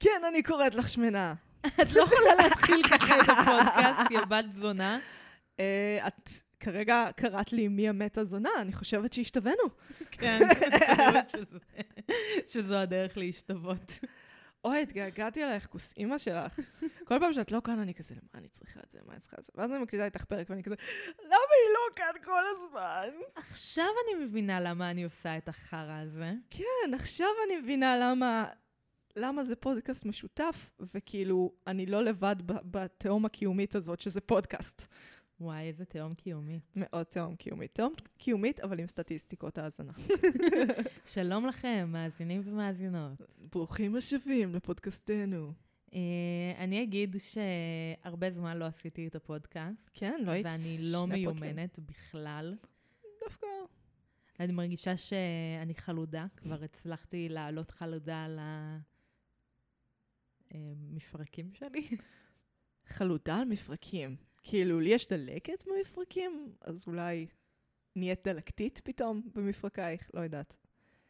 כן, אני קוראת לך שמנה. את לא יכולה להתחיל ככה את הפודקאסט, יא בת זונה. אה, את כרגע קראת לי מי המתה זונה, אני חושבת שהשתווינו. כן, אני חושבת שזו הדרך להשתוות. אוי, התגעגעתי אלייך, כוס אימא שלך. כל פעם שאת לא כאן, אני כזה, למה אני צריכה את זה? מה אני צריכה את זה? ואז אני מקליטה איתך פרק, ואני כזה, למה היא לא כאן כל הזמן? עכשיו אני מבינה למה אני עושה את החרא הזה. כן, עכשיו אני מבינה למה, למה זה פודקאסט משותף, וכאילו, אני לא לבד בתהום הקיומית הזאת, שזה פודקאסט. וואי, איזה תהום קיומית. מאוד תהום קיומית. תהום קיומית, אבל עם סטטיסטיקות האזנה. שלום לכם, מאזינים ומאזינות. ברוכים השבים לפודקאסטנו. אה, אני אגיד שהרבה זמן לא עשיתי את הפודקאסט, כן, לא היית ואני לא. מיומנת בכלל. דווקא, אני מרגישה שאני חלודה, כבר הצלחתי לעלות חלודה על המפרקים שלי. חלודה על מפרקים. כאילו, לי יש דלקת במפרקים, אז אולי נהיית דלקתית פתאום במפרקייך, לא יודעת.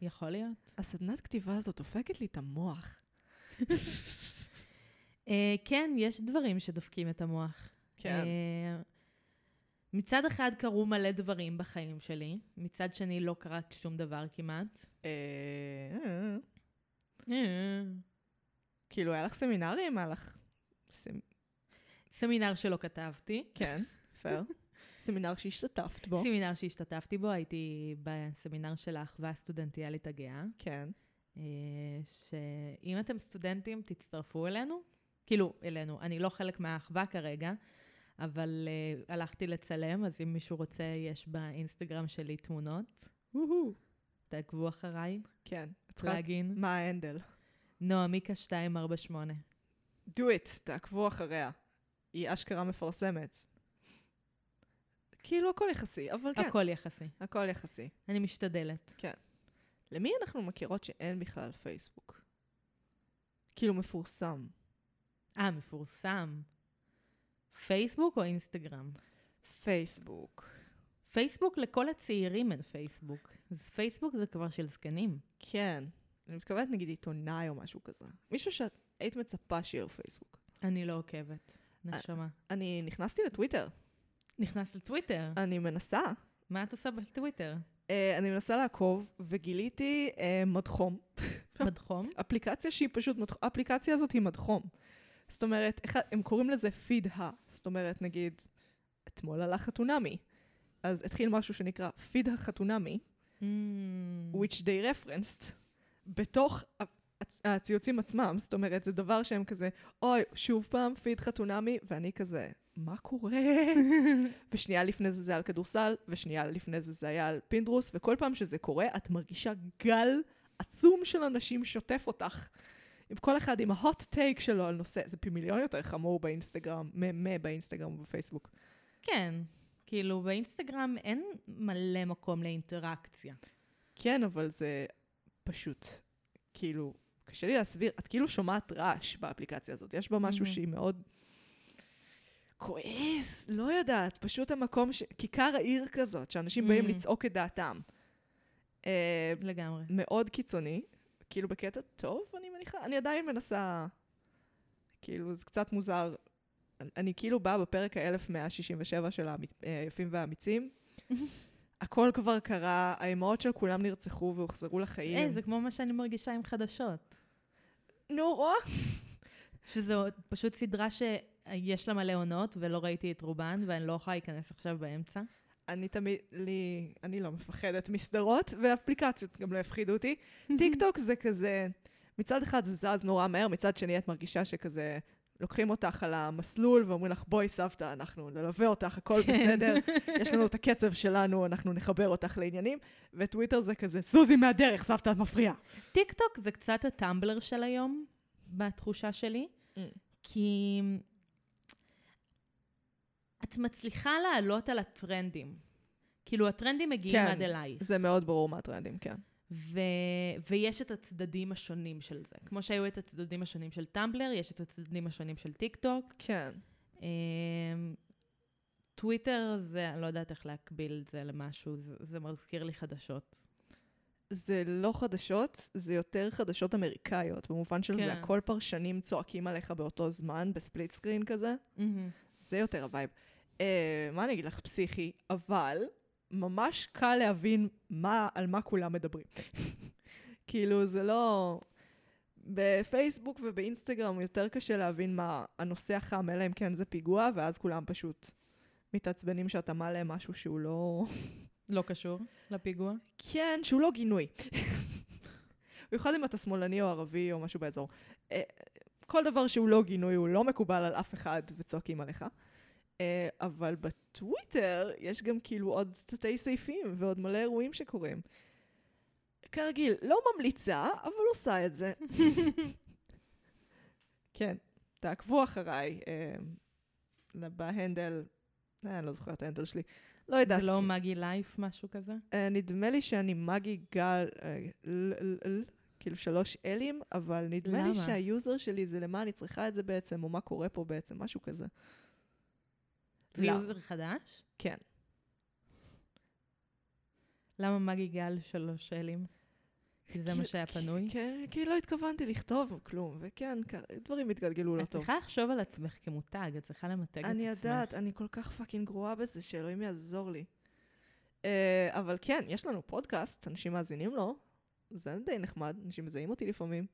יכול להיות. הסדנת כתיבה הזאת דופקת לי את המוח. אה, כן, יש דברים שדופקים את המוח. כן. אה, מצד אחד קרו מלא דברים בחיים שלי, מצד שני לא קרה שום דבר כמעט. כאילו, היה לך סמינרים? היה לך... סמ- סמינר שלא כתבתי. כן, פייר. סמינר שהשתתפת בו. סמינר שהשתתפתי בו, הייתי בסמינר של האחווה הסטודנטיאלית הגאה, כן. אה, שאם אתם סטודנטים, תצטרפו אלינו. כאילו, אלינו. אני לא חלק מהאחווה כרגע, אבל uh, הלכתי לצלם, אז אם מישהו רוצה, יש באינסטגרם שלי תמונות. תעקבו אחריי, כן. פלאגין. מה האנדל? נועה מיקה 248. do it, תעקבו אחריה. היא אשכרה מפרסמת. כאילו, הכל יחסי, אבל כן. הכל יחסי. הכל יחסי. אני משתדלת. למי אנחנו מכירות שאין בכלל פייסבוק? כאילו מפורסם. אה, מפורסם. פייסבוק או אינסטגרם? פייסבוק. פייסבוק לכל הצעירים אין פייסבוק. אז פייסבוק זה כבר של זקנים. כן. אני מתכוונת נגיד עיתונאי או משהו כזה. מישהו שאת היית מצפה שיהיה לו פייסבוק. אני לא עוקבת. נשמה. אני נכנסתי לטוויטר. נכנס לטוויטר. אני מנסה. מה את עושה בטוויטר? אה, אני מנסה לעקוב, וגיליתי אה, מדחום. מדחום? אפליקציה שהיא פשוט, האפליקציה הזאת היא מדחום. זאת אומרת, הם קוראים לזה פיד ה. זאת אומרת, נגיד, אתמול עלה חתונמי. אז התחיל משהו שנקרא פיד החתונמי, Mm. which they referenced, בתוך הציוצים עצמם. זאת אומרת, זה דבר שהם כזה, אוי, שוב פעם פיד חתונמי, ואני כזה, מה קורה? ושנייה לפני זה זה על כדורסל, ושנייה לפני זה זה היה על פינדרוס, וכל פעם שזה קורה, את מרגישה גל עצום של אנשים שוטף אותך. עם כל אחד עם ההוט טייק שלו על נושא, זה פי מיליון יותר חמור באינסטגרם, ממה באינסטגרם ובפייסבוק. כן. כאילו, באינסטגרם אין מלא מקום לאינטראקציה. כן, אבל זה פשוט, כאילו, קשה לי להסביר, את כאילו שומעת רעש באפליקציה הזאת, יש בה משהו Mhm. שהיא מאוד כועס, לא יודעת, פשוט המקום, ש... כיכר העיר כזאת, שאנשים באים Mhm. לצעוק את דעתם. אה, לגמרי. מאוד קיצוני, כאילו בקטע טוב, אני מניחה, אני עדיין מנסה, כאילו, זה קצת מוזר. אני, אני כאילו באה בפרק ה-1167 של האמ- אה, היפים והאמיצים. הכל כבר קרה, האימהות של כולם נרצחו והוחזרו לחיים. היי, זה כמו מה שאני מרגישה עם חדשות. נו, רואה? שזו פשוט סדרה שיש לה מלא עונות, ולא ראיתי את רובן, ואני לא יכולה להיכנס עכשיו באמצע. אני תמיד, לי, אני לא מפחדת מסדרות, ואפליקציות גם לא יפחידו אותי. טיק טוק זה כזה, מצד אחד זה זז נורא מהר, מצד שני את מרגישה שכזה, לוקחים אותך על המסלול ואומרים לך, בואי סבתא, אנחנו נלווה אותך, הכל כן. בסדר, יש לנו את הקצב שלנו, אנחנו נחבר אותך לעניינים, וטוויטר זה כזה, זוזי מהדרך, סבתא, את מפריעה. טיק טוק זה קצת הטמבלר של היום, בתחושה שלי, Mm. כי את מצליחה לעלות על הטרנדים. כאילו, הטרנדים מגיעים כן. עד אלייך. זה מאוד ברור מה הטרנדים, כן. ו... ויש את הצדדים השונים של זה. כמו שהיו את הצדדים השונים של טמבלר, יש את הצדדים השונים של טיק טוק. כן. אמ, טוויטר זה, אני לא יודעת איך להקביל את זה למשהו, זה, זה מזכיר לי חדשות. זה לא חדשות, זה יותר חדשות אמריקאיות, במובן של כן. זה הכל פרשנים צועקים עליך באותו זמן, ב split screen כזה. מהמם. זה יותר ה vibe. אה, מה אני אגיד לך, פסיכי, אבל ממש קל להבין מה, על מה כולם מדברים. כאילו, זה לא... בפייסבוק ובאינסטגרם יותר קשה להבין מה הנושא החם, אלא אם כן זה פיגוע, ואז כולם פשוט מתעצבנים שאתה מעלה משהו שהוא לא... לא קשור לפיגוע. כן, שהוא לא גינוי. במיוחד אם אתה שמאלני או ערבי או משהו באזור. אה, כל דבר שהוא לא גינוי הוא לא מקובל על אף אחד וצועקים עליך. אה, אבל בטוויטר יש גם כאילו עוד תתי סעיפים ועוד מלא אירועים שקורים. כרגיל, לא ממליצה, אבל עושה את זה. כן, תעקבו אחריי אה, בהנדל, אה, אני לא זוכרת את ההנדל שלי. לא יודעת. זה לא מגי לייף, משהו כזה? אה, נדמה לי שאני מגי גל, אה, ל- ל- ל- כאילו שלוש אלים, אבל נדמה לי למה? שה user שלי זה למה אני צריכה את זה בעצם, או מה קורה פה בעצם, משהו כזה. זה לא. user חדש? כן. למה מגי גל שלוש אלים? כי זה מה שהיה פנוי? כן, כי לא התכוונתי לכתוב כלום, וכן, דברים התגלגלו לא הכי טוב. צריכה לחשוב על עצמך כמותג, את צריכה למתג את עצמך. אני יודעת, אני כל כך fucking גרועה בזה, שאלוהים יעזור לי. אה, אבל כן, יש לנו פודקאסט, אנשים מאזינים לו, זה די נחמד, אנשים מזהים אותי לפעמים.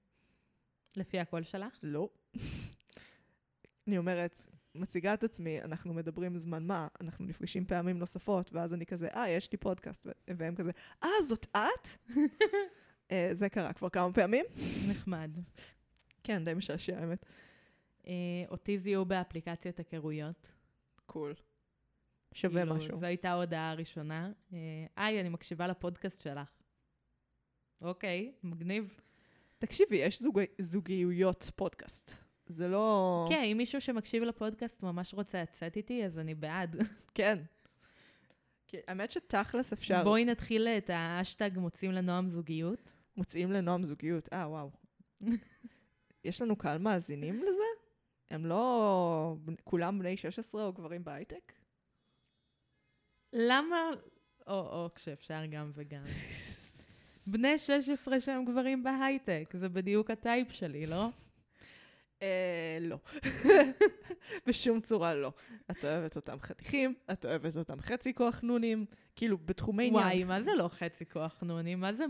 לפי הקול שלך? לא. אני אומרת, מציגה את עצמי, אנחנו מדברים זמן מה, אנחנו נפגשים פעמים נוספות, ואז אני כזה, אה, יש לי פודקאסט, והם כזה, אה, זאת את? אה, זה קרה כבר כמה פעמים. נחמד. כן, די משעשע, האמת. אה, אותי זיהו באפליקציית היכרויות. קול. שווה כאילו, משהו. זו הייתה ההודעה הראשונה. אה, היי, אני מקשיבה לפודקאסט שלך. אוקיי, מגניב. תקשיבי, יש זוג- זוגיות פודקאסט. זה לא... כן, אם מישהו שמקשיב לפודקאסט ממש רוצה לצאת איתי, אז אני בעד. כן. האמת שתכלס אפשר... בואי נתחיל את האשטג מוצאים לנועם זוגיות. מוצאים לנועם זוגיות. אה, וואו. יש לנו קהל מאזינים לזה? הם לא כולם בני 16 או גברים בהייטק? למה... או-או, כשאפשר גם וגם. בני 16 שהם גברים בהייטק, זה בדיוק הטייפ שלי, לא? אה, לא. בשום צורה לא. את אוהבת אותם חתיכים, את אוהבת אותם חצי כוח נונים, כאילו בתחומי עניין. וואי, מה זה לא חצי כוח חנונים? מה זה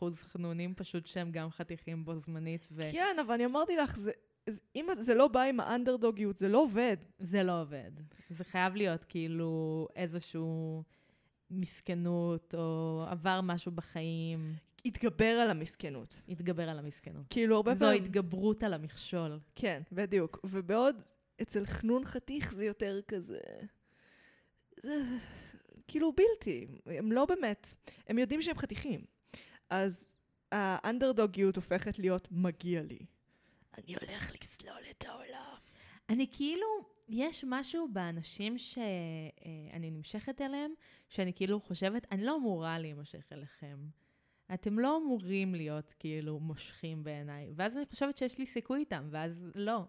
100% חנונים פשוט שהם גם חתיכים בו זמנית? וזה כן, אבל אני אמרתי לך, זה, זה, אם זה לא בא עם האנדרדוגיות, זה לא עובד. לא עובד. זה חייב להיות כאילו איזשהו מסכנות, או עבר משהו בחיים, התגבר על המסכנות. התגבר על המסכנות. כאילו, הרבה זו פעמים... התגברות על המכשול. כן, בדיוק. ובעוד אצל חנון חתיך זה יותר כזה... זה כאילו בלתי, הם לא באמת, הם יודעים שהם חתיכים. אז האנדרדוגיות הופכת להיות מגיע לי. אני הולך לסלול את העולם. אני כאילו, יש משהו באנשים שאני נמשכת אליהם, שאני כאילו חושבת, אני לא אמורה להימשך אליכם. אתם לא אמורים להיות כאילו מושכים בעיניי. ואז אני חושבת שיש לי סיכוי איתם, ואז לא.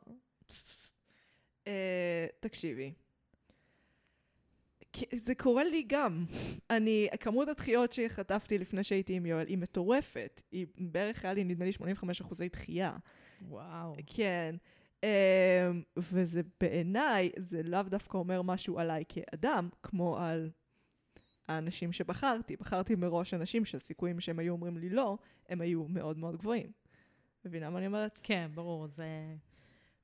אה, תקשיבי. זה קורה לי גם. אני, כמות הדחיות שחטפתי לפני שהייתי עם יואל היא מטורפת. היא בערך היה לי נדמה לי 85 אחוזי דחייה. וואו. כן. Um, וזה בעיניי, זה לאו דווקא אומר משהו עליי כאדם, כמו על האנשים שבחרתי. בחרתי מראש אנשים שהסיכויים שהם היו אומרים לי לא, הם היו מאוד מאוד גבוהים. מבינה מה אני אומרת? כן, ברור, זה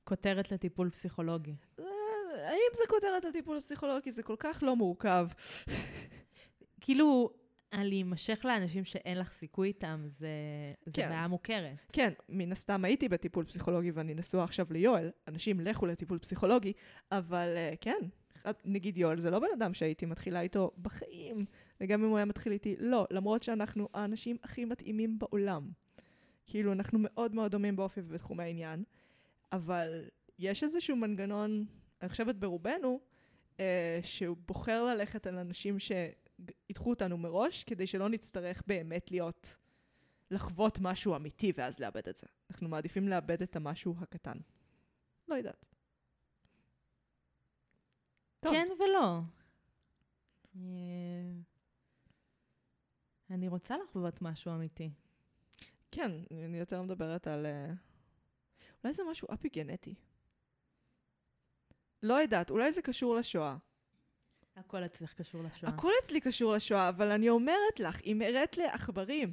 כותרת לטיפול פסיכולוגי. אה, האם זה כותרת הטיפול הפסיכולוגי? זה כל כך לא מורכב. כאילו, להימשך לאנשים שאין לך סיכוי איתם, זה, זה כן. בעיה מוכרת. כן, מן הסתם הייתי בטיפול פסיכולוגי ואני נשואה עכשיו ליואל. אנשים לכו לטיפול פסיכולוגי, אבל uh, כן, נגיד יואל זה לא בן אדם שהייתי מתחילה איתו בחיים, וגם אם הוא היה מתחיל איתי, לא, למרות שאנחנו האנשים הכי מתאימים בעולם. כאילו, אנחנו מאוד מאוד דומים באופי ובתחומי העניין, אבל יש איזשהו מנגנון, אני חושבת ברובנו, uh, שהוא בוחר ללכת על אנשים שידחו אותנו מראש, כדי שלא נצטרך באמת להיות לחוות משהו אמיתי ואז לאבד את זה. אנחנו מעדיפים לאבד את המשהו הקטן. לא יודעת. טוב, כן ולא. אה, אני רוצה לחוות משהו אמיתי. כן, אני יותר מדברת על... אה, אולי זה משהו אפי-גנטי. לא יודעת, אולי זה קשור לשואה. הכל אצלך קשור לשואה. הכל אצלי קשור לשואה, אבל אני אומרת לך, אם הראת לעכברים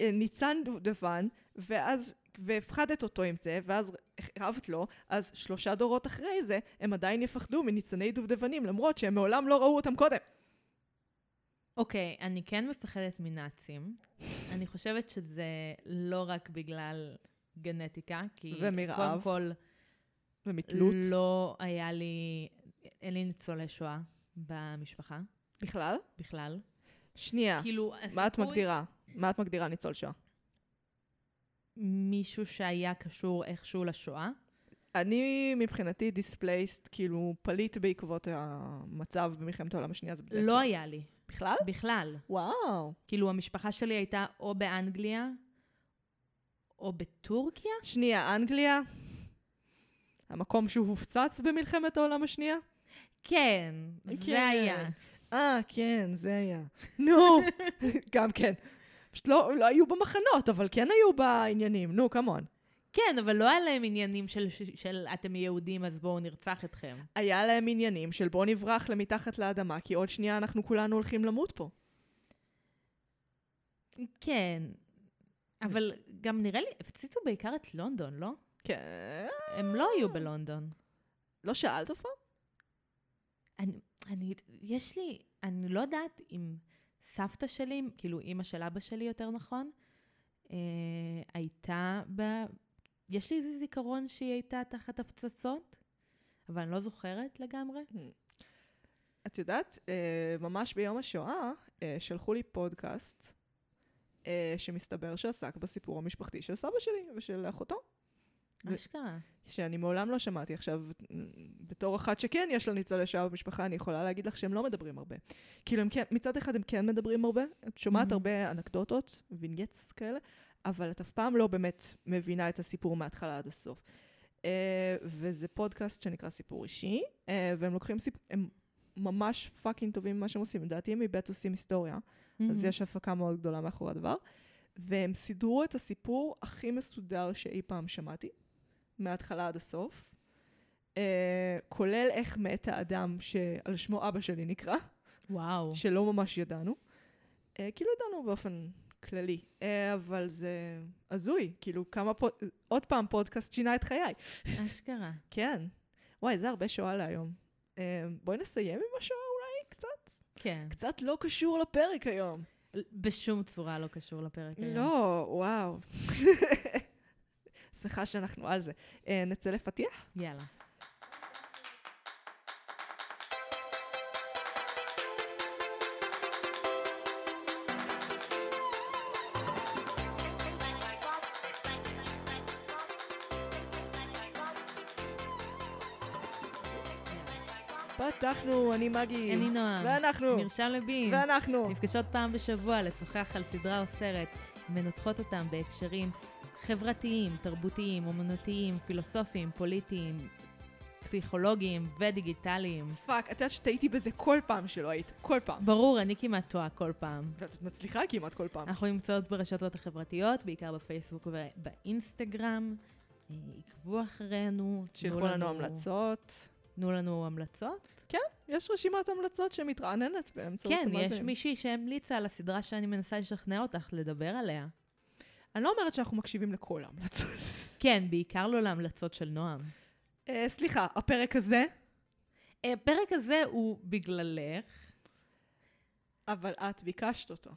אה, ניצן דובדבן, ואז, והפחדת אותו עם זה, ואז הרבת לו, אז שלושה דורות אחרי זה, הם עדיין יפחדו מניצני דובדבנים, למרות שהם מעולם לא ראו אותם קודם. אוקיי, אני כן מפחדת מנאצים. אני חושבת שזה לא רק בגלל גנטיקה, כי ומרעב. קודם כל, ומתלות. לא היה לי, אין לי ניצולי שואה במשפחה בכלל? בכלל. שנייה, כאילו, מה את הסיכוי- מגדירה? מה את מגדירה ניצול שואה? מישהו שהיה קשור איכשהו לשואה. אני מבחינתי דיספלייסט, כאילו פליט בעקבות המצב במלחמת העולם השנייה, זה בדרך לא כלל. היה לי, בכלל? בכלל. וואו. כאילו, המשפחה שלי הייתה או באנגליה, או בטורקיה. שנייה, אנגליה? המקום שהוא הופצץ במלחמת העולם השנייה? כן, כן. זה היה. אה, כן, זה היה. נו, גם כן. פשוט לא, לא היו במחנות, אבל כן היו בעניינים. נו, כמון. כן, אבל לא היה להם עניינים של, של, של אתם יהודים, אז בואו נרצח אתכם. היה להם עניינים של בוא נברח למתחת לאדמה, כי עוד שנייה אנחנו כולנו הולכים למות פה. כן, אבל גם נראה לי, הפציצו בעיקר את לונדון, לא? כן. הם לא היו בלונדון. לא שאלת אף פעם? אני, אני, יש לי, אני לא יודעת אם סבתא שלי, כאילו אימא של אבא שלי יותר נכון, אה, הייתה ב... יש לי איזה זיכרון שהיא הייתה תחת הפצצות, אבל אני לא זוכרת לגמרי. את יודעת, אה, ממש ביום השואה אה, שלחו לי פודקאסט אה, שמסתבר שעסק בסיפור המשפחתי של סבא שלי ושל אחותו, אשכרה. שאני מעולם לא שמעתי. עכשיו, בתור אחת שכן יש לה ניצולי שואה במשפחה, אני יכולה להגיד לך שהם לא מדברים הרבה. כאילו, הם כן, מצד אחד הם כן מדברים הרבה, את שומעת Mhm. הרבה אנקדוטות, vignettes כאלה, אבל את אף פעם לא באמת מבינה את הסיפור מההתחלה עד הסוף. אה, וזה פודקאסט שנקרא סיפור אישי, אה, והם לוקחים סיפ... הם ממש fucking טובים במה שהם עושים. לדעתי הם מבית עושים היסטוריה, אז יש הפקה מאוד גדולה מאחורי הדבר. והם סידרו את הסיפור הכי מסודר שאי פעם שמעתי, מההתחלה עד הסוף. Uh, כולל איך מת האדם שעל שמו אבא שלי נקרא, וואו. שלא ממש ידענו. Uh, כאילו ידענו באופן כללי, uh, אבל זה הזוי, כאילו כמה פוד... עוד פעם פודקאסט שינה את חיי. אשכרה. כן. וואי, זה הרבה שואה להיום. Uh, בואי נסיים עם השואה אולי קצת? כן. קצת לא קשור לפרק היום. בשום צורה לא קשור לפרק היום. לא, וואו. סליחה שאנחנו על זה. Uh, נצא לפתיח? יאללה. פתחנו, אני מגי. אני נועה. ואנחנו. מרשם לבינג'. ואנחנו. נפגשות פעם בשבוע לשוחח על סדרה או סרט, מנתחות אותם בהקשרים חברתיים, תרבותיים, אומנותיים, פילוסופיים, פוליטיים, פסיכולוגיים ודיגיטליים. fuck, את יודעת שטעיתי בזה כל פעם שלא היית. כל פעם. ברור, אני כמעט טועה כל פעם. ואת מצליחה כמעט כל פעם. אנחנו נמצאות ברשתות החברתיות, בעיקר בפייסבוק ובאינסטגרם. אה, עקבו אחרינו. תנו שילחו לנו המלצות. תנו לנו המלצות. יש רשימת המלצות שמתרעננת באמצעות כן, יש המאזינים. מישהי שהמליצה על הסדרה שאני מנסה לשכנע אותך לדבר עליה. אני לא אומרת שאנחנו מקשיבים לכל ההמלצות. כן, בעיקר לא להמלצות של נועם. אה, סליחה, הפרק הזה, אה, הפרק הזה הוא בגללך. אבל את ביקשת אותו.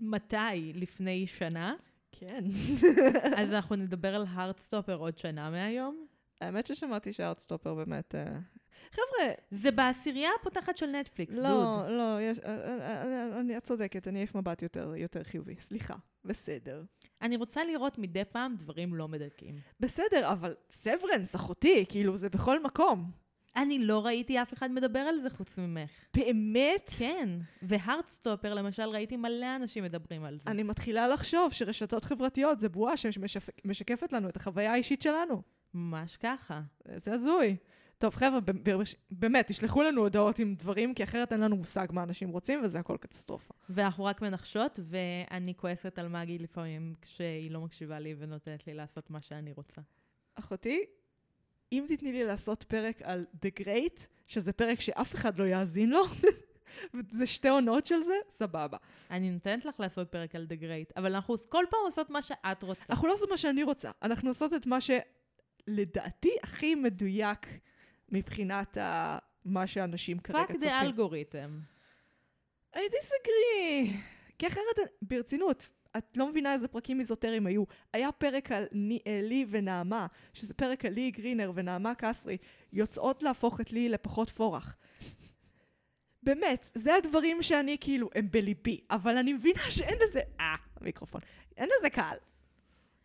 מתי? לפני שנה? כן. אז אנחנו נדבר על הארדסטופר עוד שנה מהיום. האמת ששמעתי שהארטסטופר באמת... אה, חבר'ה, זה בעשירייה הפותחת של נטפליקס, דוד. לא, לא, יש, אני, את צודקת, אני אעיף מבט יותר, יותר חיובי. סליחה, בסדר. אני רוצה לראות מדי פעם דברים לא מדכאים. בסדר, אבל סברנס, אחותי, כאילו, זה בכל מקום. אני לא ראיתי אף אחד מדבר על זה חוץ ממך. באמת? כן, והארדסטופר למשל, ראיתי מלא אנשים מדברים על זה. אני מתחילה לחשוב שרשתות חברתיות זה בועה שמשקפת לנו את החוויה האישית שלנו. ממש ככה. זה הזוי. טוב, חבר'ה, באמת, תשלחו לנו הודעות עם דברים, כי אחרת אין לנו מושג מה אנשים רוצים, וזה הכל קטסטרופה. ואנחנו רק מנחשות, ואני כועסת על מגי לפעמים כשהיא לא מקשיבה לי ונותנת לי לעשות מה שאני רוצה. אחותי, אם תתני לי לעשות פרק על The Great, שזה פרק שאף אחד לא יאזין לו, זה שתי עונות של זה, סבבה. אני נותנת לך לעשות פרק על The Great, אבל אנחנו כל פעם עושות מה שאת רוצה. אנחנו לא עושות מה שאני רוצה, אנחנו עושות את מה שלדעתי הכי מדויק מבחינת ה... מה שאנשים כרגע fuck צופים. the algorithm. I disagree. כי אחרת, ברצינות, את לא מבינה איזה פרקים איזוטריים היו. היה פרק על ני, אה, לי ונעמה, שזה פרק על לי גרינר ונעמה קסרי, יוצאות להפוך את לי לפחות פורח. באמת, זה הדברים שאני כאילו, הם בליבי, אבל אני מבינה שאין לזה... אה, המיקרופון. אין לזה קהל.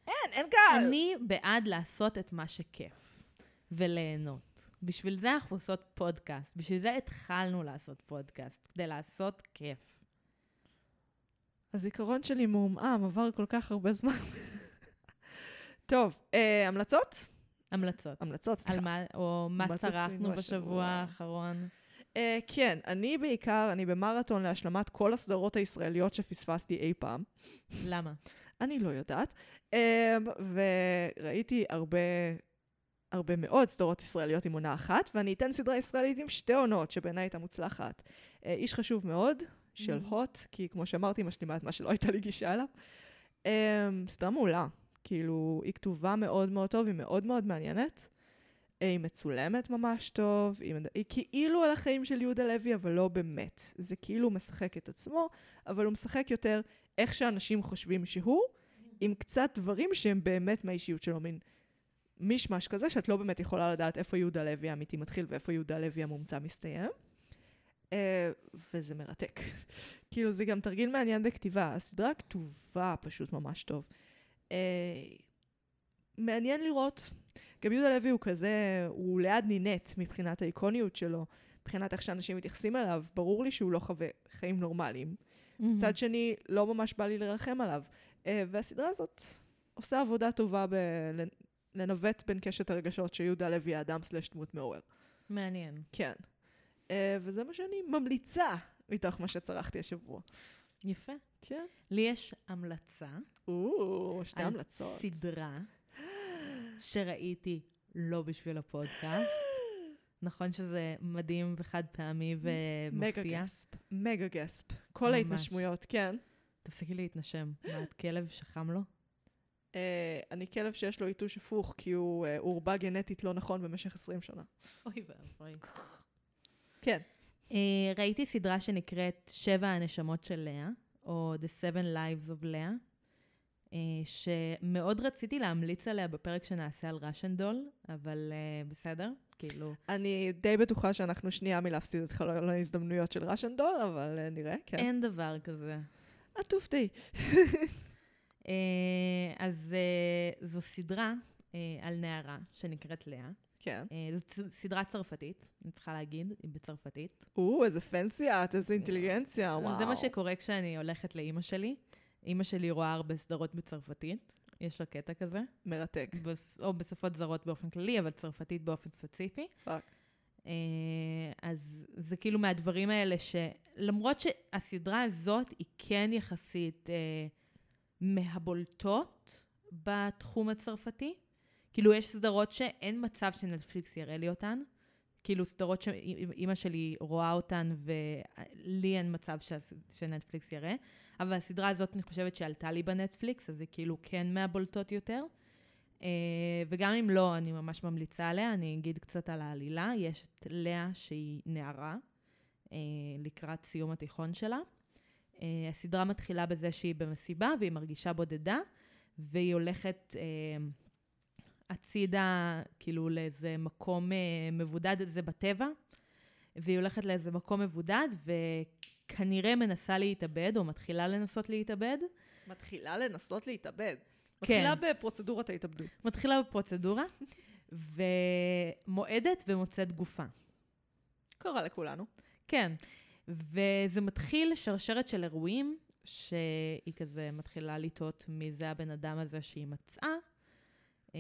אין, אין קהל. אני בעד לעשות את מה שכיף, וליהנות. בשביל זה אנחנו עושות פודקאסט, בשביל זה התחלנו לעשות פודקאסט, כדי לעשות כיף. הזיכרון שלי מעומעם, עבר כל כך הרבה זמן. טוב, אה, המלצות? המלצות. המלצות, סליחה. על מה, או מה מה צרכנו בשבוע? האחרון. Uh, כן, אני בעיקר, אני במרתון להשלמת כל הסדרות הישראליות שפספסתי אי פעם. למה? אני לא יודעת. Um, וראיתי הרבה, הרבה מאוד סדרות ישראליות עם עונה אחת, ואני אתן סדרה ישראלית עם שתי עונות, שבעיניי הייתה מוצלחת. Uh, איש חשוב מאוד, של Mhm. הוט, כי כמו שאמרתי, משלימה את מה שלא הייתה לי גישה אליו. Um, סדרה מעולה. כאילו, היא כתובה מאוד מאוד טוב, היא מאוד מאוד מעניינת. אה, היא מצולמת ממש טוב, היא, היא כאילו על החיים של יהודה לוי, אבל לא באמת. זה כאילו הוא משחק את עצמו, אבל הוא משחק יותר איך שאנשים חושבים שהוא, עם קצת דברים שהם באמת מהאישיות שלו, מין מישמש כזה, שאת לא באמת יכולה לדעת איפה יהודה לוי האמיתי מתחיל ואיפה יהודה לוי המומצא מסתיים. Uh, וזה מרתק. כאילו, זה גם תרגיל מעניין בכתיבה. הסדרה כתובה פשוט ממש טוב. Uh, מעניין לראות. גם יהודה לוי הוא כזה, הוא ליד נינט מבחינת האיקוניות שלו, מבחינת איך שאנשים מתייחסים אליו. ברור לי שהוא לא חווה חיים נורמליים. מצד שני, לא ממש בא לי לרחם עליו. Uh, והסדרה הזאת עושה עבודה טובה בלנווט בין קשת הרגשות שיהודה לוי האדם סלש דמות מעורר. מעניין. כן. Uh, וזה מה שאני ממליצה מתוך מה שצרכתי השבוע. יפה. כן. לי יש המלצה או, שתי על המלצות. סדרה שראיתי לא בשביל הפודקאסט. נכון שזה מדהים וחד פעמי מגה ומפתיע? גספ. מגה גספ. כל ממש. ההתנשמויות, כן. תפסיקי להתנשם. מה, את כלב שחם לו? Uh, אני כלב שיש לו יתוש הפוך, כי הוא uh, הורבע גנטית לא נכון במשך 20 שנה. אוי ואבוי. כן. Uh, ראיתי סדרה שנקראת שבע הנשמות של לאה, או The Seven Lives of לאה, uh, שמאוד רציתי להמליץ עליה בפרק שנעשה על ראשן דול, אבל uh, בסדר, כאילו, אני די בטוחה שאנחנו שנייה מלהפסיד את חלון ההזדמנויות של ראשנדול, אבל uh, נראה, כן. אין דבר כזה. את תופתעי. Uh, אז uh, זו סדרה uh, על נערה שנקראת לאה. כן. זו סדרה צרפתית, אני צריכה להגיד, היא בצרפתית. או, איזה fancy את, איזה אינטליגנציה, וואו. זה מה שקורה כשאני הולכת לאימא שלי. אימא שלי רואה הרבה סדרות בצרפתית, יש לה קטע כזה, מרתק. בס- או בשפות זרות באופן כללי, אבל צרפתית באופן ספציפי. fuck. אה, אז זה כאילו מהדברים האלה שלמרות שהסדרה הזאת היא כן יחסית אה, מהבולטות בתחום הצרפתי, כאילו יש סדרות שאין מצב שנטפליקס יראה לי אותן, כאילו סדרות שאימא שלי רואה אותן ולי אין מצב ש- שנטפליקס יראה, אבל הסדרה הזאת אני חושבת שעלתה לי בנטפליקס, אז היא כאילו כן מהבולטות יותר. Uh, וגם אם לא, אני ממש ממליצה עליה, אני אגיד קצת על העלילה. יש את לאה שהיא נערה, uh, לקראת סיום התיכון שלה. Uh, הסדרה מתחילה בזה שהיא במסיבה והיא מרגישה בודדה, והיא הולכת uh, הצידה, כאילו לאיזה מקום uh, מבודד, זה בטבע, והיא הולכת לאיזה מקום מבודד, וכנראה מנסה להתאבד, או מתחילה לנסות להתאבד. מתחילה לנסות להתאבד. כן. מתחילה בפרוצדורת ההתאבדות. מתחילה בפרוצדורה, ומועדת ומוצאת גופה. קרה לכולנו. כן, וזה מתחיל שרשרת של אירועים, שהיא כזה מתחילה לטעות מי זה הבן אדם הזה שהיא מצאה, אה,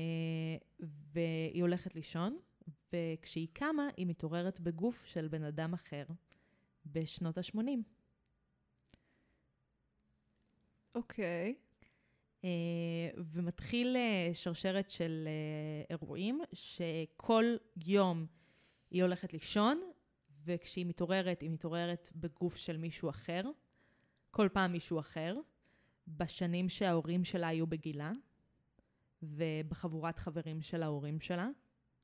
והיא הולכת לישון, וכשהיא קמה, היא מתעוררת בגוף של בן אדם אחר בשנות ה-80. אוקיי. אה, ומתחיל אה, שרשרת של אירועים שכל יום היא הולכת לישון, וכשהיא מתעוררת, היא מתעוררת בגוף של מישהו אחר, כל פעם מישהו אחר, בשנים שההורים שלה היו בגילה, ובחבורת חברים של ההורים שלה,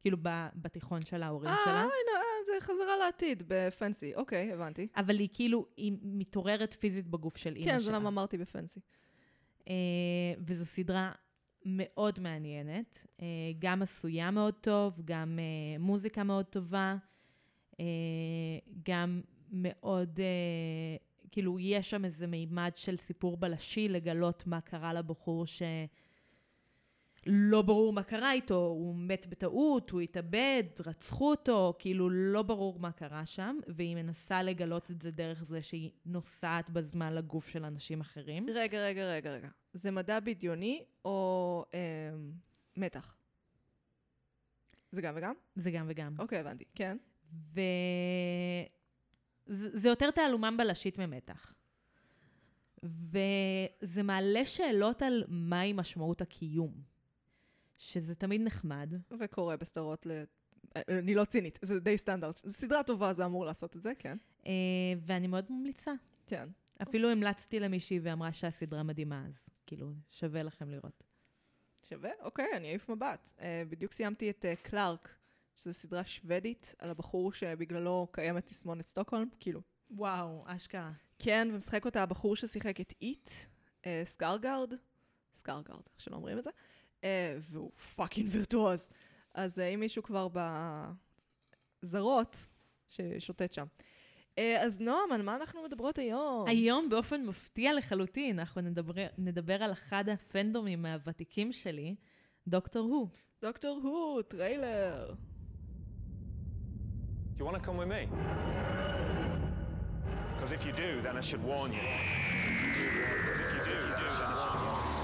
כאילו בתיכון של ההורים אה, שלה. הנה, אה, זה חזרה לעתיד בפנסי. אוקיי, הבנתי. אבל היא כאילו, היא מתעוררת פיזית בגוף של אימא שלה. כן, זה למה אמרתי בפנסי. אה, וזו סדרה מאוד מעניינת, אה, גם עשויה מאוד טוב, גם אה, מוזיקה מאוד טובה, גם מאוד, אה, כאילו, יש שם איזה מימד של סיפור בלשי, לגלות מה קרה לבחור ש... לא ברור מה קרה איתו, הוא מת בטעות, הוא התאבד, רצחו אותו, כאילו לא ברור מה קרה שם, והיא מנסה לגלות את זה דרך זה שהיא נוסעת בזמן לגוף של אנשים אחרים. רגע, רגע, רגע, רגע. זה מדע בדיוני או אה, מתח? זה גם וגם? זה גם וגם. אוקיי, הבנתי. כן. וזה זה יותר תעלומה בלשית ממתח. וזה מעלה שאלות על מהי משמעות הקיום, שזה תמיד נחמד. וקורה בסדרות ל... אה, אני לא צינית, זה די סטנדרט. זו סדרה טובה, זה אמור לעשות את זה, כן. אה, ואני מאוד ממליצה. כן. אפילו המלצתי למישהי ואמרה שהסדרה מדהימה, אז כאילו, שווה לכם לראות. שווה? אוקיי, אני אעיף מבט. Uh, בדיוק סיימתי את uh, קלארק, שזו סדרה שוודית על הבחור שבגללו קיימת תסמונת סטוקהולם, כאילו. וואו, אשכרה. כן, ומשחק אותה הבחור ששיחק את It, uh, סקארגרד, סקארגרד, איך שלא אומרים את זה, uh, והוא fucking וירטואוז. אז uh, אם מישהו כבר בזרות, ששוטט שם. Uh, אז נועה, על מה אנחנו מדברות היום? היום באופן מפתיע לחלוטין, אנחנו נדבר, נדבר על אחד הפנדומים הוותיקים שלי, דוקטור הו. דוקטור הו, טריילר. Do you want to come with me? Because if you do, then I should warn you. Because if you do, then I should warn you.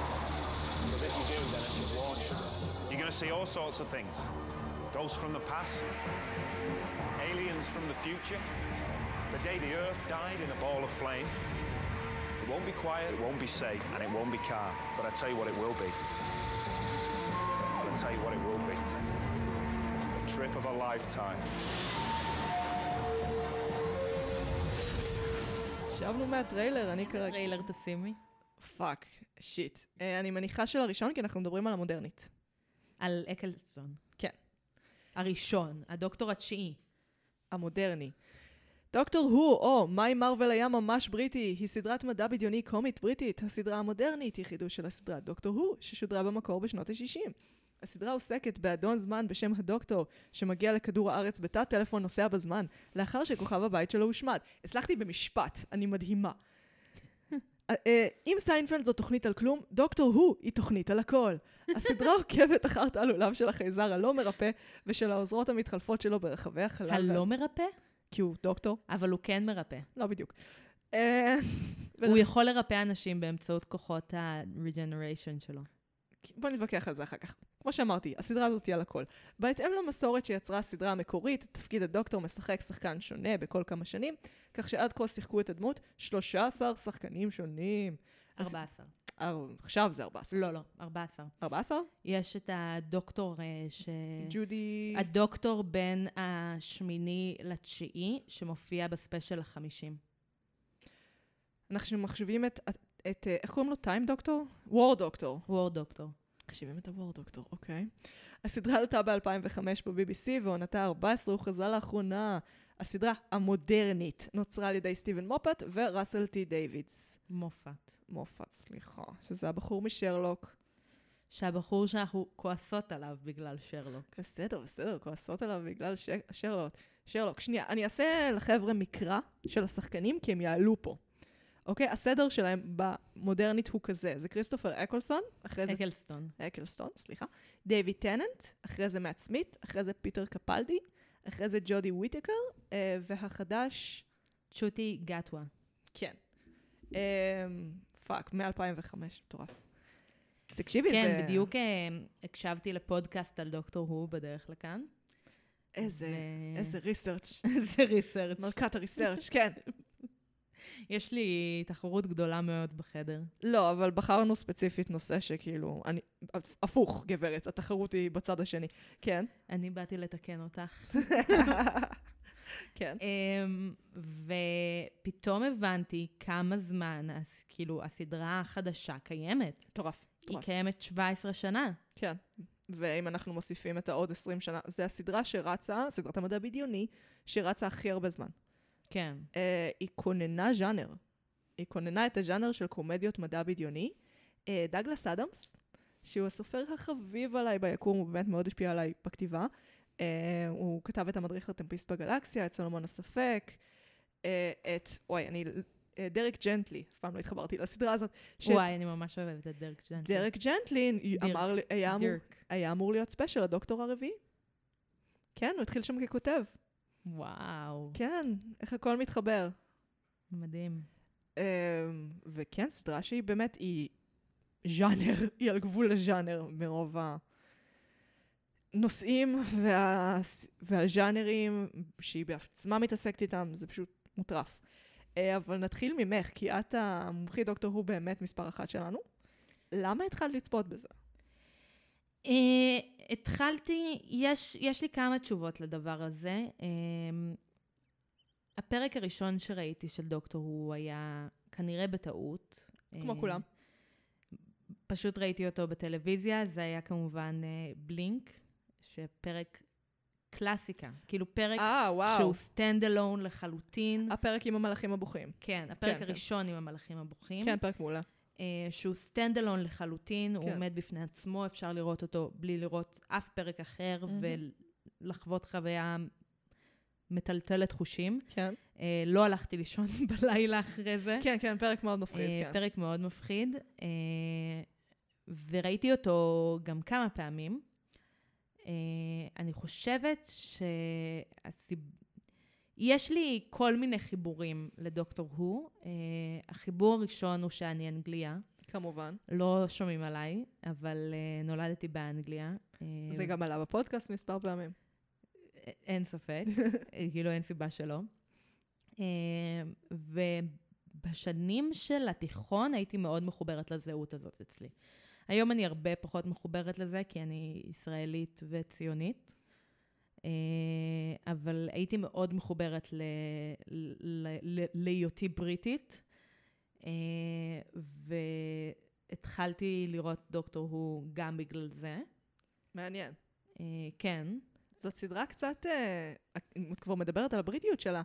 Because if you do, then I should warn you. You're going to see all sorts of things. Ghosts from the past, aliens from the future, the day the earth died in a ball of flame. It won't be quiet, it won't be safe, and it won't be calm. But I tell you what it will be. I'll tell you what it will be. The trip of a lifetime. שבנו מהטריילר, אני כרגע... טריילר תשימי. fuck, shit. Uh, אני מניחה של הראשון, כי אנחנו מדברים על המודרנית. על אקלסטון. כן. הראשון, הדוקטור התשיעי. המודרני. דוקטור הו, oh, my מרוויל היה ממש בריטי, היא סדרת מדע בדיוני קומית בריטית. הסדרה המודרנית היא חידוש של הסדרה דוקטור הו, ששודרה במקור בשנות ה-60. הסדרה עוסקת באדון זמן בשם הדוקטור, שמגיע לכדור הארץ בתא טלפון נוסע בזמן, לאחר שכוכב הבית שלו הושמד. הצלחתי במשפט, אני מדהימה. אה, אה, אם סיינפלד זו תוכנית על כלום, דוקטור הו היא תוכנית על הכל. הסדרה עוקבת אחר תעלוליו של החייזר הלא מרפא ושל העוזרות המתחלפות שלו ברחבי החלל. הלא מרפא? כי הוא דוקטור? אבל הוא כן מרפא. לא בדיוק. אה, הוא יכול לרפא אנשים באמצעות כוחות ה-regeneration שלו. בוא נתווכח על זה אחר כך. כמו שאמרתי, הסדרה הזאת היא על הכל. בהתאם למסורת שיצרה הסדרה המקורית, תפקיד הדוקטור משחק שחקן שונה בכל כמה שנים, כך שעד כה שיחקו את הדמות 13 שחקנים שונים. אז- 14. אה, עכשיו זה 14. לא, לא, 14. 14? יש את הדוקטור אה, ש... ג'ודי... הדוקטור בין השמיני לתשיעי, שמופיע בספיישל החמישים. אנחנו מחשיבים את, את, אה, איך קוראים לו? טיים דוקטור? וור דוקטור. וור דוקטור. מחשיבים את הוור דוקטור, אוקיי. הסדרה עלתה ב-2005 ב-BBC ועונתה 14 הוכרזה לאחרונה. הסדרה המודרנית נוצרה על ידי סטיבן מופת וראסל טי דיווידס. מופת. מופת, סליחה. שזה הבחור משרלוק. שהבחור שאנחנו כועסות עליו בגלל שרלוק. בסדר, בסדר, כועסות עליו בגלל ש... שרלוק. שרלוק. שנייה, אני אעשה לחבר'ה מקרא של השחקנים, כי הם יעלו פה. אוקיי? הסדר שלהם במודרנית הוא כזה. זה כריסטופר אקלסון, אחרי זה... אקלסטון. אקלסטון, סליחה. דייוויד טננט, אחרי זה מאט סמית, אחרי זה פיטר קפלדי, אחרי זה ג'ודי וויטקר, אה, והחדש, שוטי גטווה. כן. אה, fuck, מ-2005, מטורף. תקשיבי, כן, זה... בדיוק אה, הקשבתי לפודקאסט על דוקטור הו בדרך לכאן, איזה, ו- איזה ריסרצ'. איזה ריסרצ'. מלכת הריסרצ', כן. יש לי תחרות גדולה מאוד בחדר. לא, אבל בחרנו ספציפית נושא שכאילו, אני, הפוך, גברת, התחרות היא בצד השני. כן. אני באתי לתקן אותך. כן. אמ, ופתאום הבנתי כמה זמן, אז כאילו, הסדרה החדשה קיימת. מטורף. היא. קיימת 17 שנה. כן. ואם אנחנו מוסיפים את העוד 20 שנה, זה הסדרה שרצה, סדרת המדע בדיוני, שרצה הכי הרבה זמן. כן. Uh, היא כוננה ז'אנר. היא כוננה את הז'אנר של קומדיות מדע בדיוני. Uh, דגלס אדמס, שהוא הסופר החביב עליי ביקום, הוא באמת מאוד השפיע עליי בכתיבה. Uh, הוא כתב את המדריך לטמפיסט בגלקסיה, את סולומון הספק, uh, את, וואי, אני, uh, דרק ג'נטלי, אף פעם לא התחברתי לסדרה הזאת. ש- וואי, אני ממש אוהבת את דירק ג'נטלי. דירק ג'נטלי. אמר, היה אמור. היה אמור להיות special, הדוקטור הרביעי. כן, הוא התחיל שם ככותב. וואו, כן, איך הכל מתחבר. מדהים. אמ, וכן, סדרה שהיא באמת, היא ז'אנר, היא על גבול הז'אנר מרוב הנושאים וה... והז'אנרים שהיא בעצמה מתעסקת איתם, זה פשוט מטורף. אה, אבל נתחיל ממך, כי את המומחית דוקטור הוא באמת מספר אחת שלנו. למה התחלת לצפות בזה? Uh, התחלתי, יש, יש לי כמה תשובות לדבר הזה. Uh, הפרק הראשון שראיתי של דוקטור הוא היה כנראה בטעות. כמו אה, כולם. פשוט ראיתי אותו בטלוויזיה, זה היה כמובן uh, בלינק, שפרק קלאסיקה, כאילו פרק אה, וואו. שהוא stand alone לחלוטין. הפרק עם המלאכים הבוכים. כן, הפרק כן. הראשון עם המלאכים הבוכים. כן, פרק מעולה. אה, שהוא stand alone לחלוטין, הוא כן. עומד בפני עצמו, אפשר לראות אותו בלי לראות אף פרק אחר מהמם. ולחוות חוויה מטלטלת חושים. כן. אה, לא הלכתי לישון בלילה אחרי זה. כן, כן, פרק מאוד מפחיד, אה, כן. פרק מאוד מפחיד. אה, וראיתי אותו גם כמה פעמים. אה, אני חושבת שהסיב... יש לי כל מיני חיבורים לדוקטור הוא. אה, החיבור הראשון הוא שאני אנגליה. כמובן. לא שומעים עליי, אבל uh, נולדתי באנגליה. אה, זה גם עלה בפודקאסט מספר פעמים. אין ספק, כאילו אין סיבה שלא. ובשנים של התיכון הייתי מאוד מחוברת לזהות הזאת אצלי. היום אני הרבה פחות מחוברת לזה, כי אני ישראלית וציונית. אה, אבל הייתי מאוד מחוברת להיותי בריטית. אה, והתחלתי לראות דוקטור הוא גם בגלל זה. מעניין. אה, כן. זאת סדרה קצת, אם את כבר מדברת על הבריטיות שלה,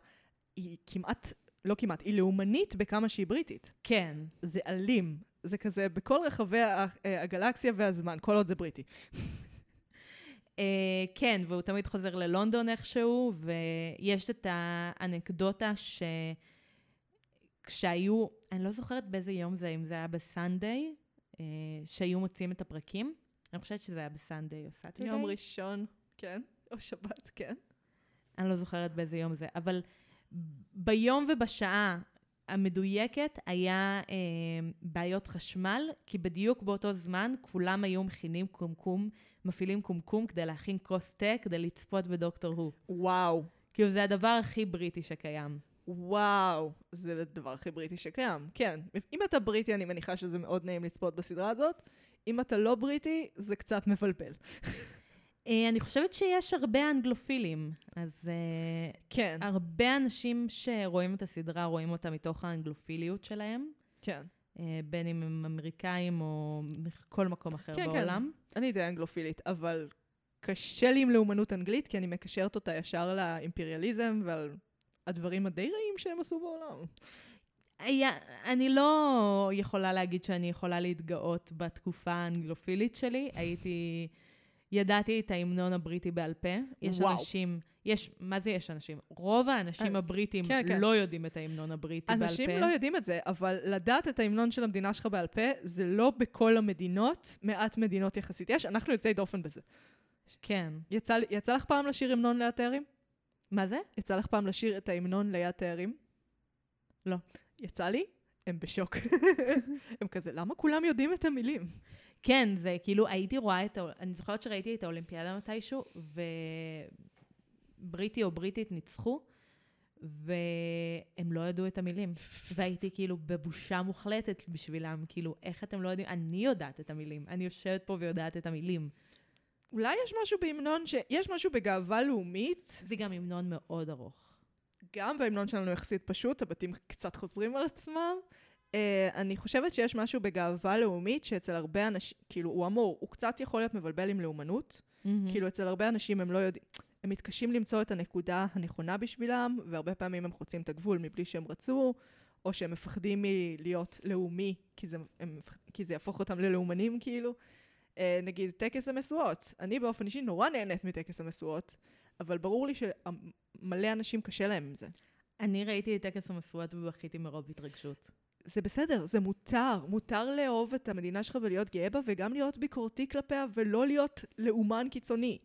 היא כמעט, לא כמעט, היא לאומנית בכמה שהיא בריטית. כן. זה אלים. זה כזה בכל רחבי הגלקסיה והזמן, כל עוד זה בריטי. Uh, כן, והוא תמיד חוזר ללונדון איכשהו, ויש את האנקדוטה שכשהיו, אני לא זוכרת באיזה יום זה, אם זה היה בסנדיי, uh, שהיו מוצאים את הפרקים. אני חושבת שזה היה בסנדיי או סאטרדיי. יום ראשון, כן, או שבת, כן. אני לא זוכרת באיזה יום זה, אבל ביום ובשעה המדויקת היה אה, בעיות חשמל, כי בדיוק באותו זמן כולם היו מכינים קומקום, מפעילים קומקום כדי להכין כוס תה, כדי לצפות בדוקטור הוא. וואו, כאילו זה הדבר הכי בריטי שקיים. וואו, זה הדבר הכי בריטי שקיים. כן, אם אתה בריטי, אני מניחה שזה מאוד נעים לצפות בסדרה הזאת. אם אתה לא בריטי, זה קצת מבלבל. אה, אני חושבת שיש הרבה אנגלופילים, אז אה, כן, הרבה אנשים שרואים את הסדרה רואים אותה מתוך האנגלופיליות שלהם, כן. אה, בין אם הם אמריקאים או מכל מקום אחר כן, כן. בעולם. אני די אנגלופילית, אבל קשה לי עם לאומנות אנגלית, כי אני מקשרת אותה ישר לאימפריאליזם ועל הדברים הדי רעים שהם עשו בעולם. היה, אני לא יכולה להגיד שאני יכולה להתגאות בתקופה האנגלופילית שלי. הייתי, ידעתי את ההמנון הבריטי בעל פה. יש וואו. אנשים, יש, מה זה יש אנשים? רוב האנשים אה, הבריטים כן, כן. לא יודעים את ההמנון הבריטי בעל פה. אנשים לא יודעים את זה, אבל לדעת את ההמנון של המדינה שלך בעל פה, זה לא בכל המדינות, מעט מדינות יחסית. יש, אנחנו יוצאי דופן בזה. כן. יצא, יצא לך פעם לשיר המנון ליד תיירים? מה זה? יצא לך פעם לשיר את ההמנון ליד תיירים? לא. יצא לי? הם בשוק. הם כזה, למה כולם יודעים את המילים? כן, זה כאילו, הייתי רואה את, ה- אני זוכרת שראיתי את האולימפיאדה מתישהו, בריטי או בריטית ניצחו, והם לא ידעו את המילים. והייתי כאילו בבושה מוחלטת בשבילם, כאילו, איך אתם לא יודעים? אני יודעת את המילים. אני יושבת פה ויודעת את המילים. אולי יש משהו בהמנון, ש... יש משהו בגאווה לאומית, זה גם המנון מאוד ארוך. גם וההמנון שלנו יחסית פשוט, הבתים קצת חוזרים על עצמם. Uh, אני חושבת שיש משהו בגאווה לאומית שאצל הרבה אנשים, כאילו, הוא אמור, הוא קצת יכול להיות מבלבל עם לאומנות. כאילו, אצל הרבה אנשים הם לא יודעים, הם מתקשים למצוא את הנקודה הנכונה בשבילם, והרבה פעמים הם חוצים את הגבול מבלי שהם רצו, או שהם מפחדים מלהיות לאומי, כי זה, הם, כי זה יהפוך אותם ללאומנים, כאילו. Uh, נגיד, טקס המשואות. אני באופן אישי נורא נהנית מטקס המשואות, אבל ברור לי שמלא אנשים קשה להם עם זה. אני ראיתי את טקס המשואות ובכיתי מרוב התרגשות. זה בסדר, זה מותר. מותר לאהוב את המדינה שלך ולהיות גאה בה, וגם להיות ביקורתי כלפיה, ולא להיות לאומן קיצוני.